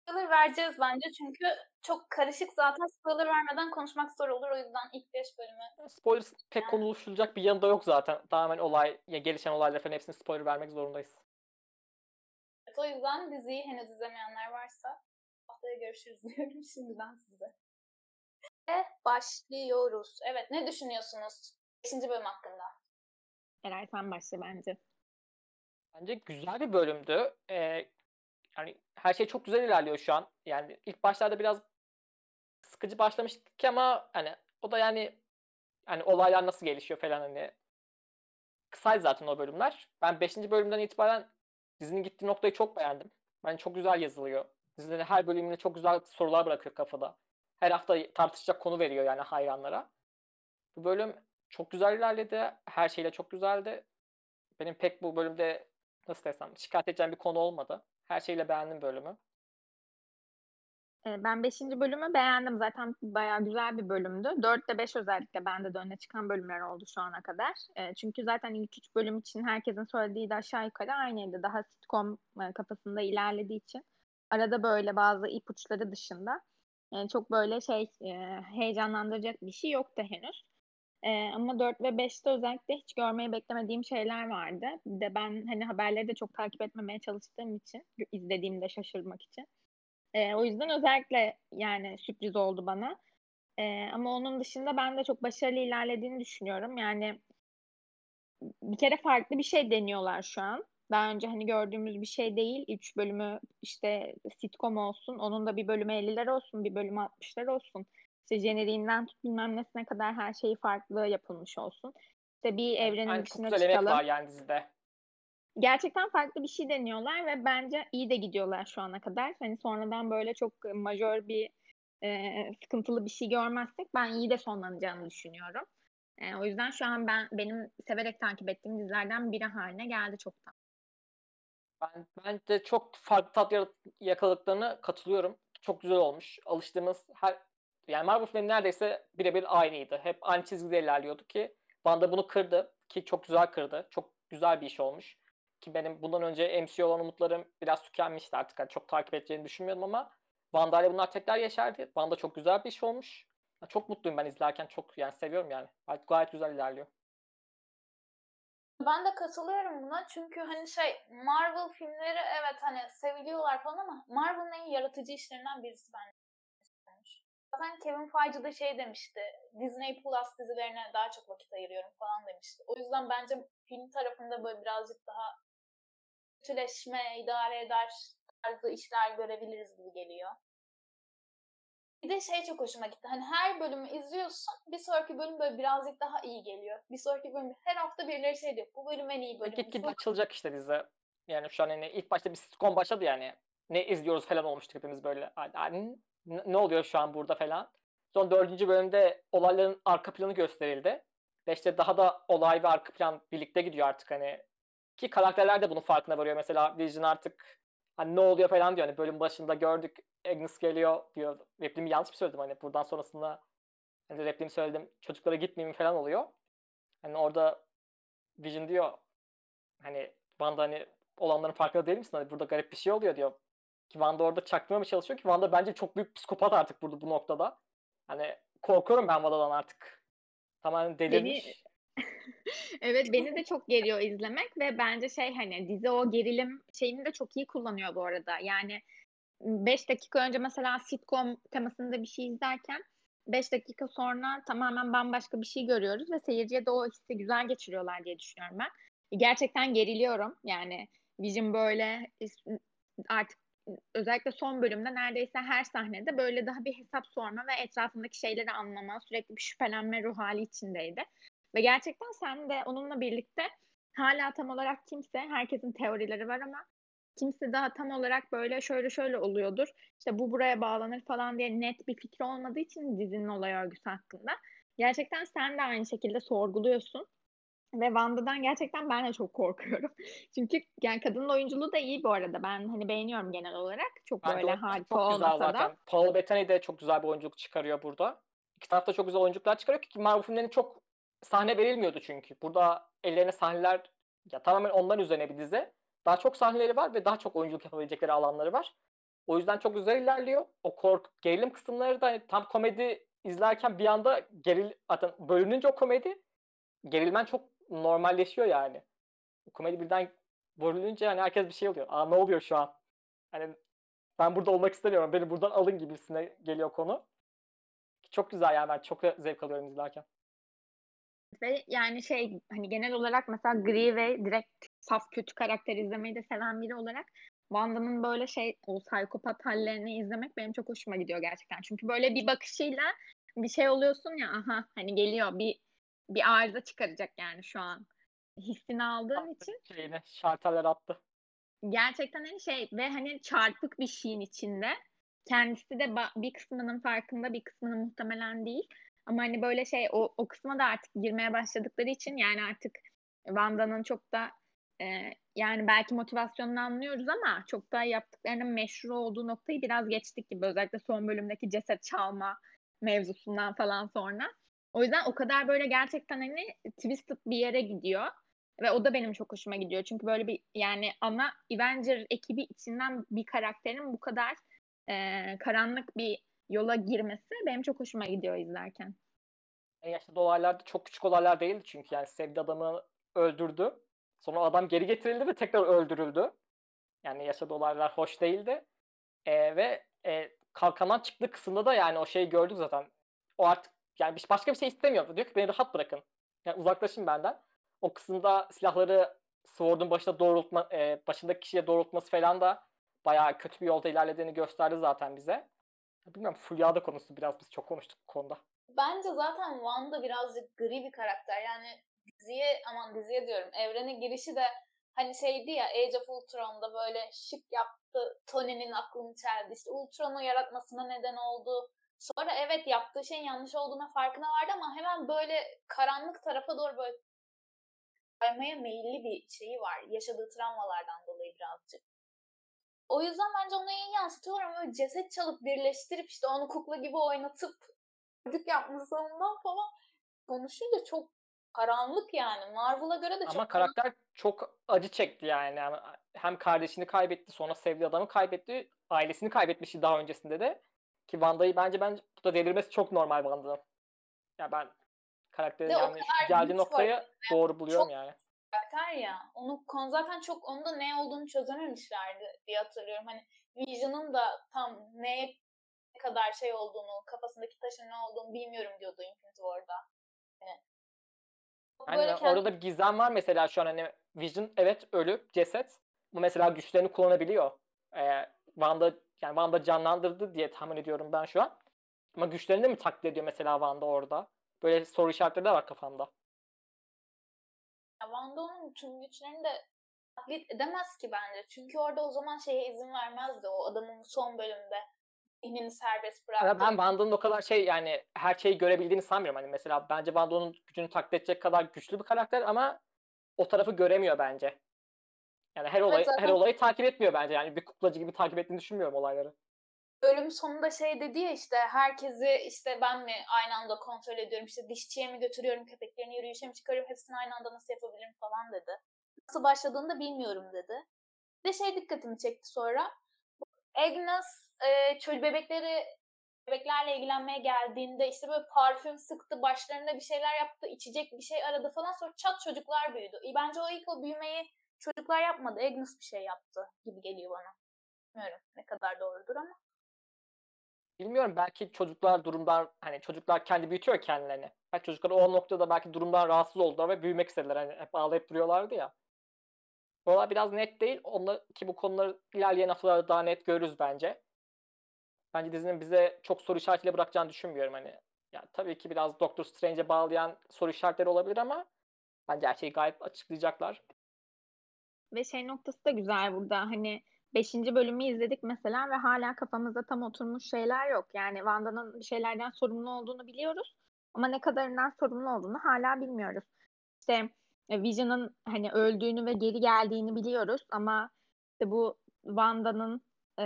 Spoiler vereceğiz bence çünkü çok karışık zaten spoiler vermeden konuşmak zor olur. O yüzden ilk 5 bölümü Spoiler pek konuşulacak bir yanı da yok zaten. Tamamen olay, ya gelişen olaylar falan hepsini spoiler vermek zorundayız. Evet, o yüzden diziyi henüz izlemeyenler varsa haftaya görüşürüz diyorum şimdiden size. Ve başlıyoruz. Evet ne düşünüyorsunuz 5. bölüm hakkında? Eray sen başla bence. Bence güzel bir bölümdü. Ee, yani her şey çok güzel ilerliyor şu an. Yani ilk başlarda biraz sıkıcı başlamıştık ama hani o da yani hani olaylar nasıl gelişiyor falan hani kısaydı zaten o bölümler. Ben 5. bölümden itibaren dizinin gittiği noktayı çok beğendim. Bence çok güzel yazılıyor. Dizinin her bölümünde çok güzel sorular bırakıyor kafada. Her hafta tartışacak konu veriyor yani hayranlara. Bu bölüm çok güzel ilerledi. Her şeyle çok güzeldi. Benim pek bu bölümde nasıl desem şikayet edeceğim bir konu olmadı. Her şeyle beğendim bölümü. Ee, Ben 5. bölümü beğendim. Zaten bayağı güzel bir bölümdü. 4 ile 5 özellikle bende de öne çıkan bölümler oldu şu ana kadar. Ee, Çünkü zaten ilk 3 bölüm için herkesin söylediği de aşağı yukarı aynıydı. Daha sitcom e, kafasında ilerlediği için. Arada böyle bazı ipuçları dışında e, çok böyle şey e, heyecanlandıracak bir şey yoktu henüz. E, ama 4 ve 5'te özellikle hiç görmeyi beklemediğim şeyler vardı. Bir de ben hani haberleri de çok takip etmemeye çalıştığım için, izlediğimde şaşırmak için. E, o yüzden özellikle yani sürpriz oldu bana. E, ama onun dışında ben de çok başarılı ilerlediğini düşünüyorum. Yani bir kere farklı bir şey deniyorlar şu an. Daha önce hani gördüğümüz bir şey değil. Üç bölümü işte sitcom olsun. Onun da bir bölümü 50'ler olsun, bir bölümü 60'lar olsun. İşte jeneriğinden tut bilmem nesine kadar her şeyi farklı yapılmış olsun. İşte bir evrenin Yani çok dışına emek çıkalım var yani dizide. gerçekten farklı bir şey deniyorlar ve bence iyi de gidiyorlar şu ana kadar. Hani sonradan böyle çok majör bir e, sıkıntılı bir şey görmezsek ben iyi de sonlanacağını düşünüyorum. E, o yüzden şu an ben benim severek takip ettiğim dizilerden biri haline geldi çoktan. Ben bence çok farklı tat yakaladıklarına katılıyorum. Çok güzel olmuş. Alıştığımız her yani Marvel filmi neredeyse birebir aynıydı. Hep aynı çizgide ilerliyordu ki Wanda bunu kırdı ki çok güzel kırdı. Çok güzel bir iş olmuş. Ki benim bundan önce MCU olan umutlarım biraz tükenmişti artık. Yani çok takip edeceğini düşünmüyordum ama Wanda ile bunlar tekrar yeşerdi. Wanda çok güzel bir iş olmuş. Ya Çok mutluyum ben izlerken. Çok yani seviyorum yani. Gayet, gayet güzel ilerliyor. Ben de katılıyorum buna çünkü hani şey Marvel filmleri evet hani seviliyorlar falan ama Marvel'ın en yaratıcı işlerinden birisi bence. Zaten Kevin Feige de şey demişti Disney Plus dizilerine daha çok vakit ayırıyorum falan demişti. O yüzden bence film tarafında böyle birazcık daha kötüleşme, idare eder tarzı işler görebiliriz gibi geliyor. Bir de şey çok hoşuma gitti. Hani her bölümü izliyorsun. Bir sonraki bölüm böyle birazcık daha iyi geliyor. Bir sonraki bölüm her hafta birileri şey diyor. Bu bölüm en iyi bölüm. Gitgide açılacak işte dizi. Yani şu an hani ilk başta bir sitcom başladı yani. Ne izliyoruz falan olmuştuk hepimiz böyle. Ne oluyor şu an burada falan. Son dördüncü bölümde olayların arka planı gösterildi. Ve işte daha da olay ve arka plan birlikte gidiyor artık hani. Ki karakterler de bunun farkına varıyor. Mesela Vision artık hani ne oluyor falan diyor. Hani bölüm başında gördük Agnes geliyor diyor. Repliğimi yanlış mı söyledim hani buradan sonrasında hani repliğimi söyledim çocuklara gitmeyeyim falan oluyor. Hani orada Vision diyor hani Wanda hani olanların farkında değil misin? Hani burada garip bir şey oluyor diyor. Ki Wanda orada çaktırmamaya çalışıyor ki Wanda bence çok büyük psikopat artık burada bu noktada. Hani korkuyorum ben Wanda'dan artık. Tamamen delirmiş. Evet beni de çok geriyor izlemek ve bence şey hani dizi o gerilim şeyini de çok iyi kullanıyor bu arada. Yani 5 dakika önce mesela sitcom temasında bir şey izlerken 5 dakika sonra tamamen bambaşka bir şey görüyoruz ve seyirciye de o hissi güzel geçiriyorlar diye düşünüyorum ben. Gerçekten geriliyorum. Yani Vision böyle artık özellikle son bölümde neredeyse her sahnede böyle daha bir hesap sorma ve etrafındaki şeyleri anlama, sürekli bir şüphelenme ruh hali içindeydi. Ve gerçekten sen de onunla birlikte hala tam olarak kimse, herkesin teorileri var ama kimse daha tam olarak böyle şöyle şöyle oluyordur. İşte bu buraya bağlanır falan diye net bir fikri olmadığı için dizinin olay örgüsü hakkında. Gerçekten sen de aynı şekilde sorguluyorsun. Ve Wanda'dan gerçekten ben de çok korkuyorum. Çünkü yani kadının oyunculuğu da iyi bu arada. Ben hani beğeniyorum genel olarak. Çok Bence böyle harika çok güzel olmasa zaten. da. Paul Bettany de çok güzel bir oyunculuk çıkarıyor burada. İki tarafta çok güzel oyunculuklar çıkarıyor ki Marvel filmlerinin çok sahne verilmiyordu çünkü. Burada ellerine sahneler ya tamamen onların üzerine bir dizi. Daha çok sahneleri var ve daha çok oyunculuk yapabilecekleri alanları var. O yüzden çok güzel ilerliyor. O korku, gerilim kısımları da hani tam komedi izlerken bir anda geril zaten bölününce o komedi gerilmen çok normalleşiyor yani. Komedi birden bölününce yani herkes bir şey oluyor. Aa ne oluyor şu an? Hani ben burada olmak istemiyorum. Beni buradan alın gibisine geliyor konu. Çok güzel yani ben çok zevk alıyorum izlerken. Ve yani şey hani genel olarak mesela gri ve direkt saf kötü karakter izlemeyi de seven biri olarak Wanda'nın böyle şey o psikopat hallerini izlemek benim çok hoşuma gidiyor gerçekten. Çünkü böyle bir bakışıyla bir şey oluyorsun ya aha hani geliyor bir bir arıza çıkaracak yani şu an hissini aldığın için Şeyine şarteller attı. gerçekten hani şey ve hani çarpık bir şeyin içinde. Kendisi de bir kısmının farkında bir kısmının muhtemelen değil. Ama hani böyle şey o, o kısma da artık girmeye başladıkları için yani artık Wanda'nın çok da e, yani belki motivasyonunu anlıyoruz ama çok daha yaptıklarının meşru olduğu noktayı biraz geçtik gibi. Özellikle son bölümdeki ceset çalma mevzusundan falan sonra. O yüzden o kadar böyle gerçekten hani twisted bir yere gidiyor. Ve o da benim çok hoşuma gidiyor. Çünkü böyle bir yani ana Avenger ekibi içinden bir karakterin bu kadar e, karanlık bir yola girmesi benim çok hoşuma gidiyor izlerken. En yaşlı olaylar çok küçük olaylar değildi çünkü yani sevdiği adamı öldürdü. Sonra adam geri getirildi ve tekrar öldürüldü. Yani yaşadığı olaylar hoş değildi. E, ve e, kalkandan çıktığı kısımda da yani o şeyi gördük zaten. O artık yani başka bir şey istemiyor. Diyor ki beni rahat bırakın. Yani uzaklaşın benden. O kısımda silahları Sword'un başına doğrultma, e, başındaki kişiye doğrultması falan da bayağı kötü bir yolda ilerlediğini gösterdi zaten bize. Bilmiyorum Fulya'da konusu biraz biz çok konuştuk bu konuda. Bence zaten Wanda birazcık gri bir karakter. Yani diziye aman diziye diyorum evrene girişi de hani şeydi ya Age of Ultron'da böyle şık yaptı Tony'nin aklını çeldi. İşte Ultron'u yaratmasına neden oldu. Sonra evet yaptığı şeyin yanlış olduğuna farkına vardı ama hemen böyle karanlık tarafa doğru böyle kaymaya meyilli bir şeyi var. Yaşadığı travmalardan dolayı birazcık. O yüzden bence onu iyi yansıtıyor ama böyle ceset çalıp birleştirip işte onu kukla gibi oynatıp çocuk yapmasından falan konuşunca çok karanlık yani. Marvel'a göre de çok Ama karakter çok acı çekti yani. yani. Hem kardeşini kaybetti, sonra sevdiği adamı kaybetti, ailesini kaybetmişti daha öncesinde de. Ki Wanda'yı bence ben bu da delirmesi çok normal Wanda'nın. Ya yani ben karakterin yani geldiği noktayı var. doğru buluyorum çok yani. Karakter ya. Onu konu zaten çok onda ne olduğunu çözememişlerdi diye hatırlıyorum. Hani Vision'ın da tam neye kadar şey olduğunu, kafasındaki taşın ne olduğunu bilmiyorum diyordu Infinity War'da. Yani Aynen. Kendi... Orada da bir gizem var mesela şu an hani Vision evet ölü ceset ama mesela güçlerini kullanabiliyor. Ee, Wanda yani Wanda canlandırdı diye tahmin ediyorum ben şu an. Ama güçlerini de mi taklit ediyor mesela Wanda orada? Böyle soru işaretleri de var kafamda. Ya Wanda onun tüm güçlerini de taklit edemez ki bence. Çünkü orada o zaman şeye izin vermezdi o adamın son bölümde zihnini serbest bıraktı. Ben Wanda'nın o kadar şey yani her şeyi görebildiğini sanmıyorum. Hani mesela bence Wanda'nın gücünü taklit edecek kadar güçlü bir karakter ama o tarafı göremiyor bence. Yani her olayı zaten... her olayı takip etmiyor bence. Yani bir kuklacı gibi takip ettiğini düşünmüyorum olayları. Bölüm sonunda şey dedi ya işte herkesi işte ben mi aynı anda kontrol ediyorum işte dişçiye mi götürüyorum köpeklerini yürüyüşe mi çıkarıyorum hepsini aynı anda nasıl yapabilirim falan dedi. Nasıl başladığını da bilmiyorum dedi. Bir de şey dikkatimi çekti sonra. Agnes e, çocuk bebekleri bebeklerle ilgilenmeye geldiğinde işte böyle parfüm sıktı, başlarında bir şeyler yaptı, içecek bir şey aradı falan sonra çat çocuklar büyüdü. Bence o ilk o büyümeyi çocuklar yapmadı. Agnes bir şey yaptı gibi geliyor bana. Bilmiyorum ne kadar doğrudur ama. Bilmiyorum belki çocuklar durumdan hani çocuklar kendi büyütüyor kendilerini. Belki çocuklar o noktada belki durumdan rahatsız oldular ve büyümek istediler. Hani hep ağlayıp duruyorlardı ya. Valla biraz net değil. Onlar ki bu konuları ilerleyen haftalarda daha net görürüz bence bence dizinin bize çok soru işaretiyle bırakacağını düşünmüyorum. Hani yani tabii ki biraz Doctor Strange'e bağlayan soru işaretleri olabilir ama bence her şeyi gayet açıklayacaklar. Ve şey noktası da güzel burada. Hani 5. bölümü izledik mesela ve hala kafamızda tam oturmuş şeyler yok. Yani Wanda'nın bir şeylerden sorumlu olduğunu biliyoruz. Ama ne kadarından sorumlu olduğunu hala bilmiyoruz. İşte e, Vision'ın hani öldüğünü ve geri geldiğini biliyoruz ama işte bu Wanda'nın e,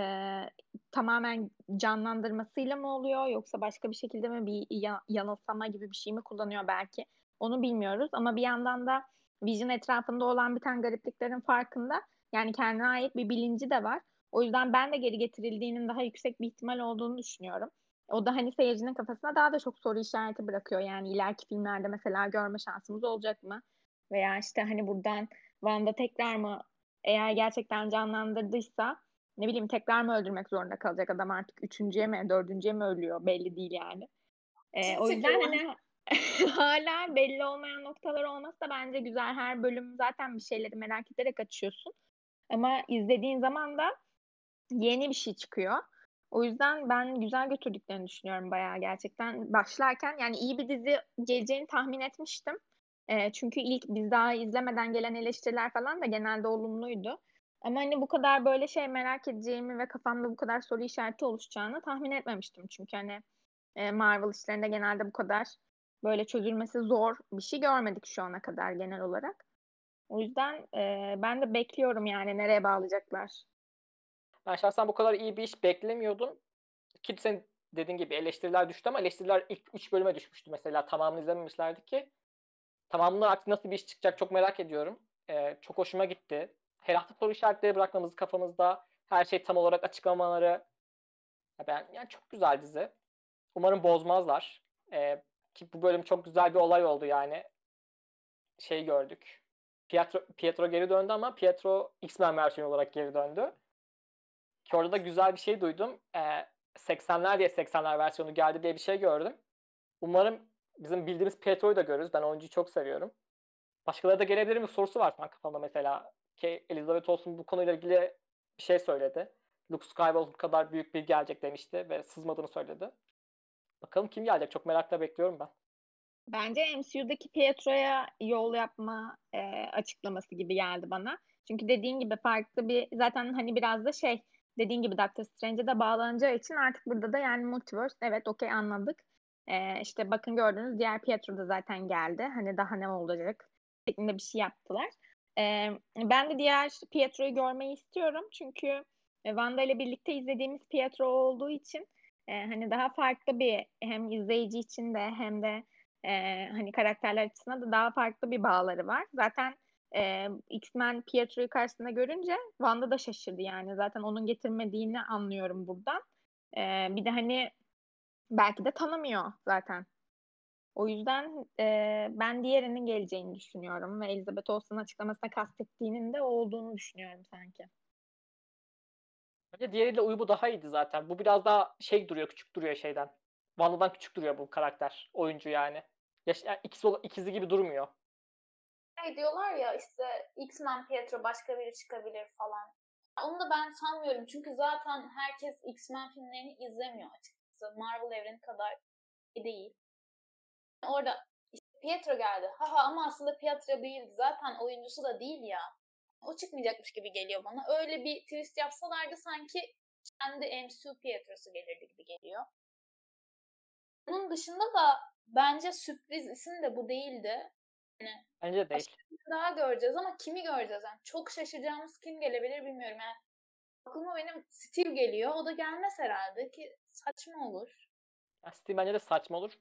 tamamen canlandırmasıyla mı oluyor yoksa başka bir şekilde mi bir yanılsama gibi bir şey mi kullanıyor belki onu bilmiyoruz ama bir yandan da Vision etrafında olan bir tane garipliklerin farkında yani kendine ait bir bilinci de var. O yüzden ben de geri getirildiğinin daha yüksek bir ihtimal olduğunu düşünüyorum. O da hani seyircinin kafasına daha da çok soru işareti bırakıyor. Yani ileriki filmlerde mesela görme şansımız olacak mı? Veya işte hani buradan Wanda tekrar mı eğer gerçekten canlandırdıysa ne bileyim tekrar mı öldürmek zorunda kalacak adam artık üçüncüye mi dördüncüye mi ölüyor belli değil yani. Ee, o yüzden hani hala belli olmayan noktalar olması da bence güzel. Her bölüm zaten bir şeyleri merak ederek açıyorsun. Ama izlediğin zaman da yeni bir şey çıkıyor. O yüzden ben güzel götürdüklerini düşünüyorum bayağı gerçekten. Başlarken yani iyi bir dizi geleceğini tahmin etmiştim. E, çünkü ilk biz daha izlemeden gelen eleştiriler falan da genelde olumluydu. Ama hani bu kadar böyle şey merak edeceğimi ve kafamda bu kadar soru işareti oluşacağını tahmin etmemiştim. Çünkü hani e, Marvel işlerinde genelde bu kadar böyle çözülmesi zor bir şey görmedik şu ana kadar genel olarak. O yüzden e, ben de bekliyorum yani nereye bağlayacaklar. Ben şahsen bu kadar iyi bir iş beklemiyordum. Ki senin dediğin gibi eleştiriler düştü ama eleştiriler ilk 3 bölüme düşmüştü mesela. Tamamını izlememişlerdi ki. Tamamını artık nasıl bir iş çıkacak çok merak ediyorum. Ee, çok hoşuma gitti. Her hafta soru işaretleri bırakmamızı kafamızda. Her şey tam olarak açıklamaları. Ya ben yani çok güzel dizi. Umarım bozmazlar. Ee, ki bu bölüm çok güzel bir olay oldu yani. Şey gördük. Pietro, Pietro geri döndü ama Pietro X-Men versiyonu olarak geri döndü. Ki orada da güzel bir şey duydum. Ee, 80'ler diye 80'ler versiyonu geldi diye bir şey gördüm. Umarım bizim bildiğimiz Pietro'yu da görürüz. Ben oyuncuyu çok seviyorum. Başkaları da gelebilir mi sorusu var şu kafamda mesela. Ki Elizabeth Olsen bu konuyla ilgili bir şey söyledi. Luke Skywalker kadar büyük bir gelecek demişti ve sızmadığını söyledi. Bakalım kim gelecek? Çok merakla bekliyorum ben. Bence MCU'daki Pietro'ya yol yapma e, açıklaması gibi geldi bana. Çünkü dediğin gibi farklı bir zaten hani biraz da şey dediğin gibi Doctor Strange'e de bağlanacağı için artık burada da yani multiverse evet okey anladık. E, işte bakın gördünüz diğer Pietro da zaten geldi. Hani daha ne olacak şeklinde bir şey yaptılar. E, ben de diğer Pietro'yu görmeyi istiyorum. Çünkü Wanda ile birlikte izlediğimiz Pietro olduğu için e, hani daha farklı bir hem izleyici için de hem de e, hani karakterler açısından da daha farklı bir bağları var. Zaten e, X-Men Pietro'yu karşısında görünce Wanda da şaşırdı yani. Zaten onun getirmediğini anlıyorum buradan. E, bir de hani belki de tanımıyor zaten. O yüzden e, ben diğerinin geleceğini düşünüyorum ve Elizabeth Olsen'ın açıklamasına kastettiğinin de olduğunu düşünüyorum sanki. Bence diğeriyle uyumu daha iyiydi zaten. Bu biraz daha şey duruyor, küçük duruyor şeyden. Wanda'dan küçük duruyor bu karakter, oyuncu yani. Yaş, yani ikizi, ikizi gibi durmuyor. Şey diyorlar ya işte X-Men Pietro başka biri çıkabilir falan. Onu da ben sanmıyorum çünkü zaten herkes X-Men filmlerini izlemiyor açıkçası. Marvel evreni kadar değil. Orada işte Pietro geldi. Haha ama aslında Pietro değildi. Zaten oyuncusu da değil ya. O çıkmayacakmış gibi geliyor bana. Öyle bir twist yapsalardı sanki kendi MCU Pietro'su gelirdi gibi geliyor. Bunun dışında da bence sürpriz isim de bu değildi. Yani Bence değil. daha göreceğiz ama kimi göreceğiz? Yani çok şaşıracağımız kim gelebilir bilmiyorum. Yani aklıma benim Steve geliyor. O da gelmez herhalde ki saçma olur. Yani Steve bence de saçma olur.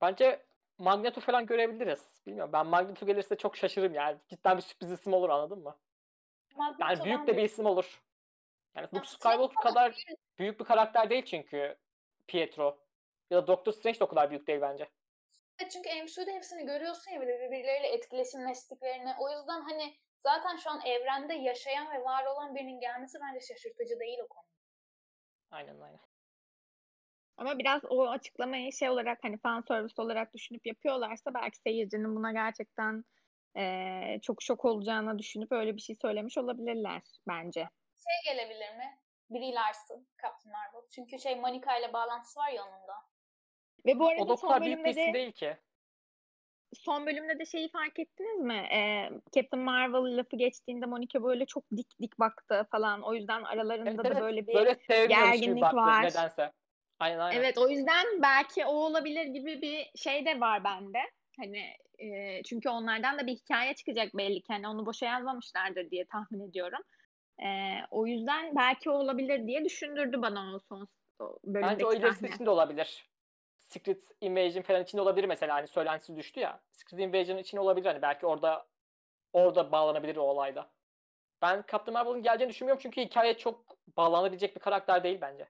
Bence Magneto falan görebiliriz. Bilmiyorum. Ben Magneto gelirse çok şaşırırım yani. Cidden bir sürpriz isim olur anladın mı? Magneto'dan Yani büyük de bir isim olur. Yani Ya Luke Skywalker kadar büyük bir karakter değil çünkü Pietro. Ya da Doctor Strange de o kadar büyük değil bence. Evet, Çünkü MCU'da hepsini görüyorsun ya böyle birbirleriyle etkileşimleştiklerini. O yüzden hani zaten şu an evrende yaşayan ve var olan birinin gelmesi bence şaşırtıcı değil o konuda. Aynen aynen. Ama biraz o açıklamayı şey olarak hani fan service olarak düşünüp yapıyorlarsa belki seyircinin buna gerçekten eee, çok şok olacağını düşünüp öyle bir şey söylemiş olabilirler bence. Şey gelebilir mi? Brie Larson, Captain Marvel. Çünkü şey Monica ile bağlantısı var ya onun da. Ve bu O arada da o son bölümde de değil ki. son bölümde de şeyi fark ettiniz mi? Eee, Captain Marvel lafı geçtiğinde Monica böyle çok dik dik baktı falan. O yüzden aralarında Evet, da evet. böyle bir Böyle gerginlik baktı var. nedense. Aynen aynen. Evet o yüzden belki o olabilir gibi bir şey de var bende. Hani e, çünkü onlardan da bir hikaye çıkacak belli ki. Hani onu boşa yazmamışlardır diye tahmin ediyorum. E, o yüzden belki o olabilir diye düşündürdü bana o son o Bence o bölümdeki ilerisi sahne. için de olabilir. Secret Invasion falan için olabilir mesela hani söylentisi düştü ya. Secret Invasion için olabilir hani belki orada orada bağlanabilir o olayda. Ben Captain Marvel'ın geleceğini düşünmüyorum çünkü hikaye çok bağlanabilecek bir karakter değil bence.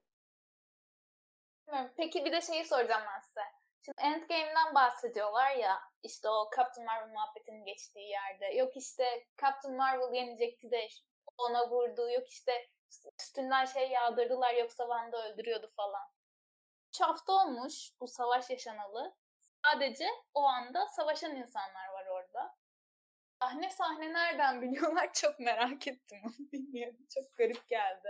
Peki bir de şeyi soracağım ben size. Şimdi Endgame'den bahsediyorlar ya işte o Captain Marvel muhabbetinin geçtiği yerde. Yok işte Captain Marvel yenecekti de ona vurdu. Yok işte üstünden şey yağdırdılar yoksa Wanda öldürüyordu falan. 3 hafta olmuş bu savaş yaşanalı. Sadece o anda savaşan insanlar var orada. Sahne sahne nereden biliyorlar çok merak ettim bilmiyorum. Çok garip geldi.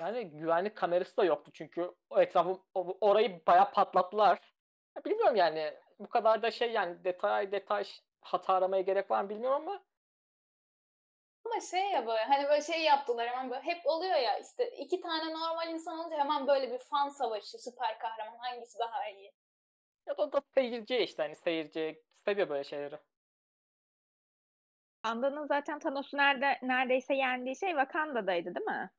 Yani güvenlik kamerası da yoktu çünkü o etrafı orayı bayağı patlattılar. Ya bilmiyorum yani bu kadar da şey yani detay detay hata aramaya gerek var mı bilmiyorum ama Ama şey ya böyle hani böyle şey yaptılar hemen böyle hep oluyor ya işte iki tane normal insan olunca hemen böyle bir fan savaşı süper kahraman hangisi daha iyi. Ya da da seyirci işte hani seyirci seviyor böyle şeyleri. Wanda'nın zaten Thanos'u nerede, neredeyse yendiği şey Wakanda'daydı değil mi?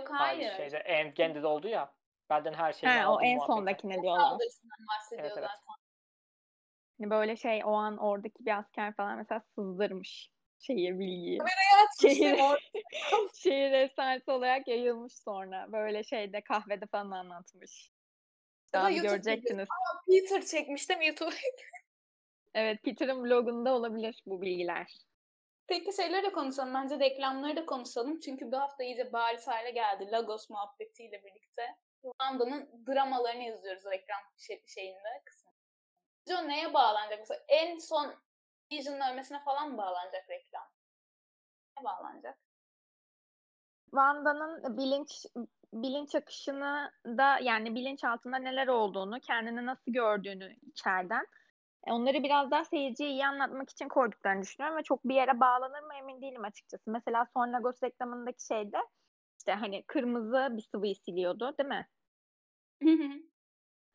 Yok Hayır. hayır. Şeyde Endgame'de oldu ya. Benden her şeyi He, o aldım en muhabbeti. sondakine diyorlar. Saldırısından bahsediyor Evet, evet. zaten. Hani böyle şey o an oradaki bir asker falan mesela sızdırmış şehir bilgiyi. Şehir. Şehir, şehir efsanesi olarak yayılmış sonra. Böyle şeyde kahvede falan anlatmış. Ya da Daha YouTube görecektiniz. Peter çekmiştim YouTube. Evet Peter'ın vlogunda olabilir bu bilgiler. Peki şeyleri de konuşalım. Bence reklamları da konuşalım. Çünkü bu hafta iyice bariz hale geldi. Lagos muhabbetiyle birlikte. Wanda'nın dramalarını izliyoruz reklam şey- şeyinde kısmı. O neye bağlanacak? Mesela en son Vision'ın ölmesine falan mı bağlanacak reklam? Ne bağlanacak? Wanda'nın bilinç bilinç akışını da yani bilinç altında neler olduğunu, kendini nasıl gördüğünü içeriden e, onları biraz daha seyirciye iyi anlatmak için koyduklarını düşünüyorum ve çok bir yere bağlanır mı emin değilim açıkçası. Mesela son Lagos reklamındaki şeyde işte hani kırmızı bir sıvıyı siliyordu değil mi?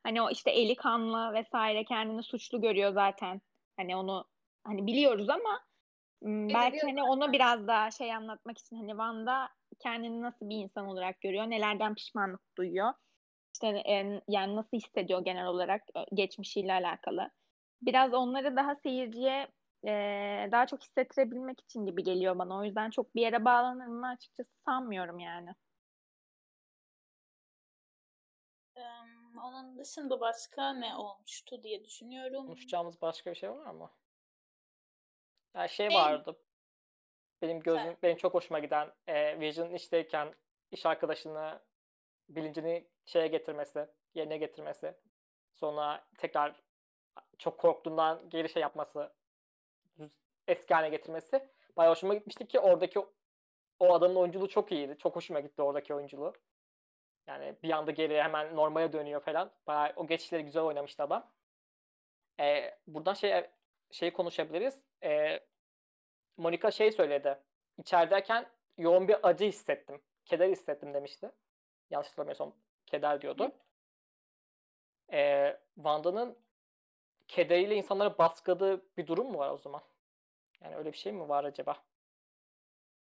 Hani o işte eli kanlı vesaire kendini suçlu görüyor zaten. Hani onu hani biliyoruz ama belki hani onu biraz daha şey anlatmak için hani Wanda kendini nasıl bir insan olarak görüyor, nelerden pişmanlık duyuyor. İşte en- yani nasıl hissediyor genel olarak e, geçmişiyle alakalı. Biraz onları daha seyirciye e, daha çok hissettirebilmek için gibi geliyor bana. O yüzden çok bir yere bağlanır açıkçası sanmıyorum yani. Eee, onun dışında başka ne olmuştu diye düşünüyorum. Konuşacağımız başka bir şey var mı? Ya şey Şey- vardı. Benim gözüm, Söyle. benim çok hoşuma giden e, Vision'ın işteyken iş arkadaşını bilincini şeye getirmesi, yerine getirmesi. Sonra tekrar çok korktuğundan geri şey yapması, eski haline getirmesi. Bayağı hoşuma gitmişti ki oradaki o- adamın oyunculuğu çok iyiydi. Çok hoşuma gitti oradaki oyunculuğu. Yani bir anda geri hemen normale dönüyor falan. Bayağı o geçişleri güzel oynamıştı adam. Ee, buradan şey şey konuşabiliriz. Ee, Monica şey söyledi. İçerideyken yoğun bir acı hissettim. Keder hissettim demişti. Yanlış hatırlamıyorsam keder diyordu. Ee, Wanda'nın kederiyle insanları baskıladığı bir durum mu var o zaman? Yani öyle bir şey mi var acaba?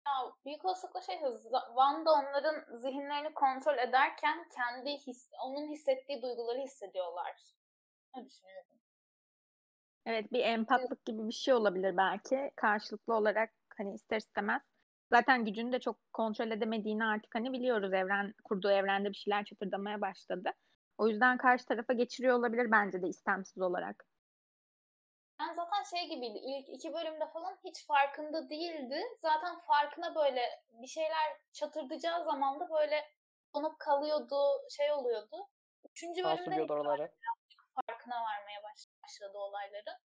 Ya büyük olasılıkla şey hızlı. Wanda onların zihinlerini kontrol ederken kendi his, onun hissettiği duyguları hissediyorlar. Ne düşünüyorum? Evet bir empatlık gibi bir şey olabilir belki. Karşılıklı olarak hani ister istemez. Zaten gücünü de çok kontrol edemediğini artık hani biliyoruz. Evren kurduğu evrende bir şeyler çatırdamaya başladı. O yüzden karşı tarafa geçiriyor olabilir bence de istemsiz olarak. Ben zaten şey gibiydi. İlk iki bölümde falan hiç farkında değildi. Zaten farkına böyle bir şeyler çatırdayacağı zaman da böyle donup kalıyordu, şey oluyordu. Üçüncü bölümde oraları. farkına varmaya baş- başladı olayları.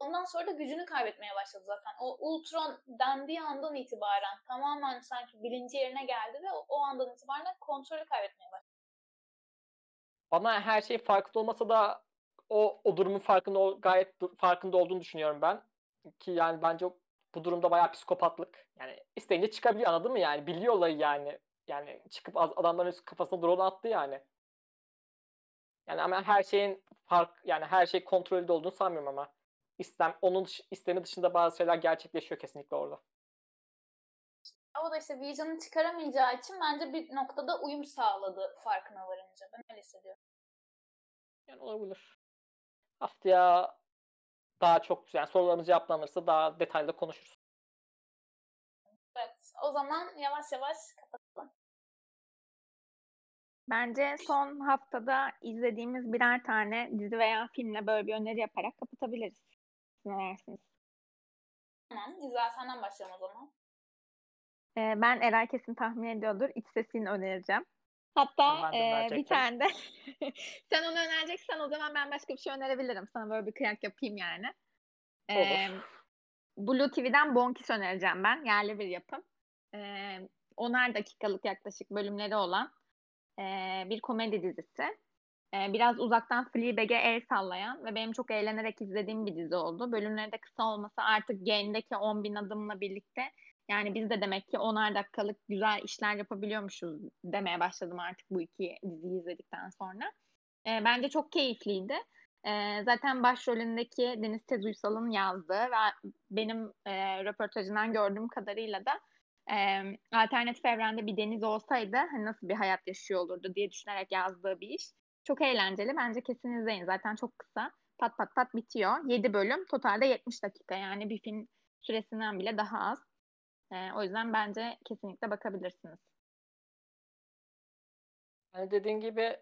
Ondan sonra da gücünü kaybetmeye başladı zaten. O Ultron dendiği andan itibaren tamamen sanki bilinci yerine geldi ve o, o andan itibaren kontrolü kaybetmeye başladı. Bana her şey farkında olmasa da o o durumun farkında gayet farkında olduğunu düşünüyorum ben. Ki yani bence bu durumda bayağı psikopatlık. Yani isteyince çıkabiliyor anladın mı yani? Biliyor olayı yani. Yani çıkıp adamların üst kafasına drone attı yani. Yani ama her şeyin fark yani her şey kontrolde olduğunu sanmıyorum ama istem onun istemi dışında bazı şeyler gerçekleşiyor kesinlikle orada. O da işte Vision'ı çıkaramayacağı için bence bir noktada uyum sağladı farkına varınca. Ben öyle hissediyorum. Yani olabilir. Haftaya daha çok yani sorularımız cevaplanırsa daha detaylı konuşuruz. Evet. O zaman yavaş yavaş kapatalım. Bence son haftada izlediğimiz birer tane dizi veya filmle böyle bir öneri yaparak kapatabiliriz. Siz Ne dersiniz? Tamam. İzler senden başlayalım o zaman. Ee, ben Eray kesin tahmin ediyordur. İç sesini önereceğim. Hatta e, bir tane de sen onu önereceksen o zaman ben başka bir şey önerebilirim. Sana böyle bir kıyak yapayım yani. Ee, Olur. Blue TV'den Bonkis önereceğim ben. Yerli bir yapım. Ee, onar dakikalık yaklaşık bölümleri olan ee, bir komedi dizisi. Ee, biraz uzaktan Fleabag'e el sallayan ve benim çok eğlenerek izlediğim bir dizi oldu. Bölümleri de kısa olması artık Gain'deki 10 bin adımla birlikte Yani biz de demek ki onar dakikalık güzel işler yapabiliyormuşuz demeye başladım artık bu iki diziyi izledikten sonra. E, bence çok keyifliydi. E, zaten başrolündeki Deniz Tez Uysal'ın yazdığı ve benim e, röportajından gördüğüm kadarıyla da e, alternatif evrende bir deniz olsaydı hani nasıl bir hayat yaşıyor olurdu diye düşünerek yazdığı bir iş. Çok eğlenceli. Bence kesin izleyin. Zaten çok kısa. Pat pat pat bitiyor. 7 bölüm. Totalde 70 dakika. Yani bir film süresinden bile daha az. E, o yüzden bence kesinlikle bakabilirsiniz. Hani dediğin gibi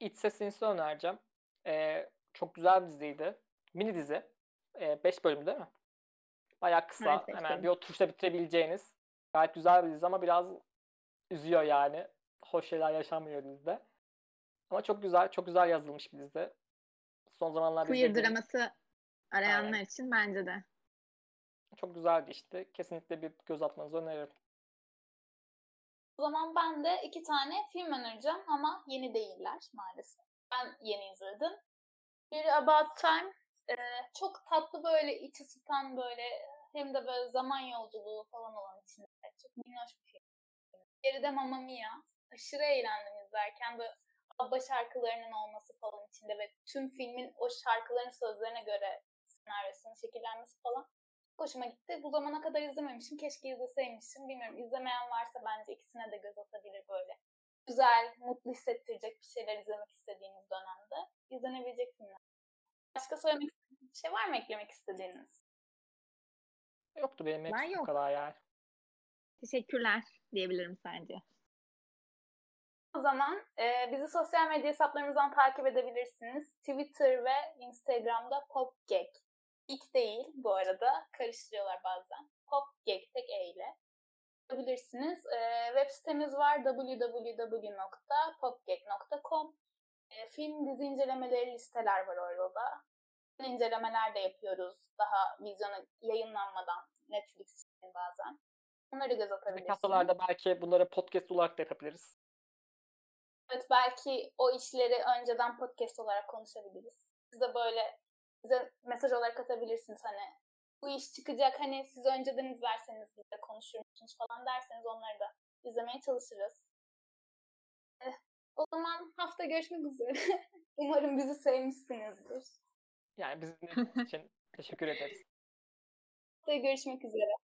İç Sesinizi önereceğim. Ee, çok güzel bir diziydi. Mini dizi. 5 ee, bölüm değil mi? Bayağı kısa. Evet, Hemen bir oturuşta bitirebileceğiniz. Gayet güzel bir dizi ama biraz üzüyor yani. Hoş şeyler yaşanmıyor dizide. Ama çok güzel, çok güzel yazılmış bir dizi. Son zamanlarda Queer izlediğim... draması arayanlar Aynen. için bence de. Çok güzeldi işte. Kesinlikle bir göz atmanızı öneririm. O zaman ben de iki tane film önereceğim ama yeni değiller maalesef. Ben yeni izledim. Biri About Time. Ee, çok tatlı böyle iç ısıtan böyle hem de böyle zaman yolculuğu falan olan içinde. Çok minnoş bir film. Geride Mamma Mia. Aşırı eğlendim izlerken. Böyle ABBA şarkılarının olması falan içinde ve tüm filmin o şarkıların sözlerine göre senaryosunun şekillenmesi falan hoşuma gitti. Bu zamana kadar izlememişim. Keşke izleseymişim. Bilmiyorum. İzlemeyen varsa bence ikisine de göz atabilir böyle. Güzel, mutlu hissettirecek bir şeyler izlemek istediğiniz dönemde. izlenebilecek filmler. Başka söylemek istediğiniz bir şey var mı eklemek istediğiniz? Yoktu benim hepsi bu kadar yani. Teşekkürler diyebilirim sence. O zaman e, bizi sosyal medya hesaplarımızdan takip edebilirsiniz. Twitter ve Instagram'da popgag. İlk değil bu arada. Karıştırıyorlar bazen. Popgag tek E ile. Yapabilirsiniz. E, web sitemiz var www.popgag.com e, Film dizi incelemeleri listeler var orada da. İncelemeler de yapıyoruz. Daha vizyona yayınlanmadan Netflix için bazen. Onları göz atabilirsiniz. Haftalarda belki bunları podcast olarak da yapabiliriz. Evet belki o işleri önceden podcast olarak konuşabiliriz. Siz de böyle bize mesaj olarak atabilirsiniz hani bu iş çıkacak hani siz önceden izlerseniz biz de konuşur musunuz falan derseniz onları da izlemeye çalışırız. Eh, o zaman hafta görüşmek üzere. Umarım bizi sevmişsinizdir. Yani bizim için teşekkür ederiz. Haftaya görüşmek üzere.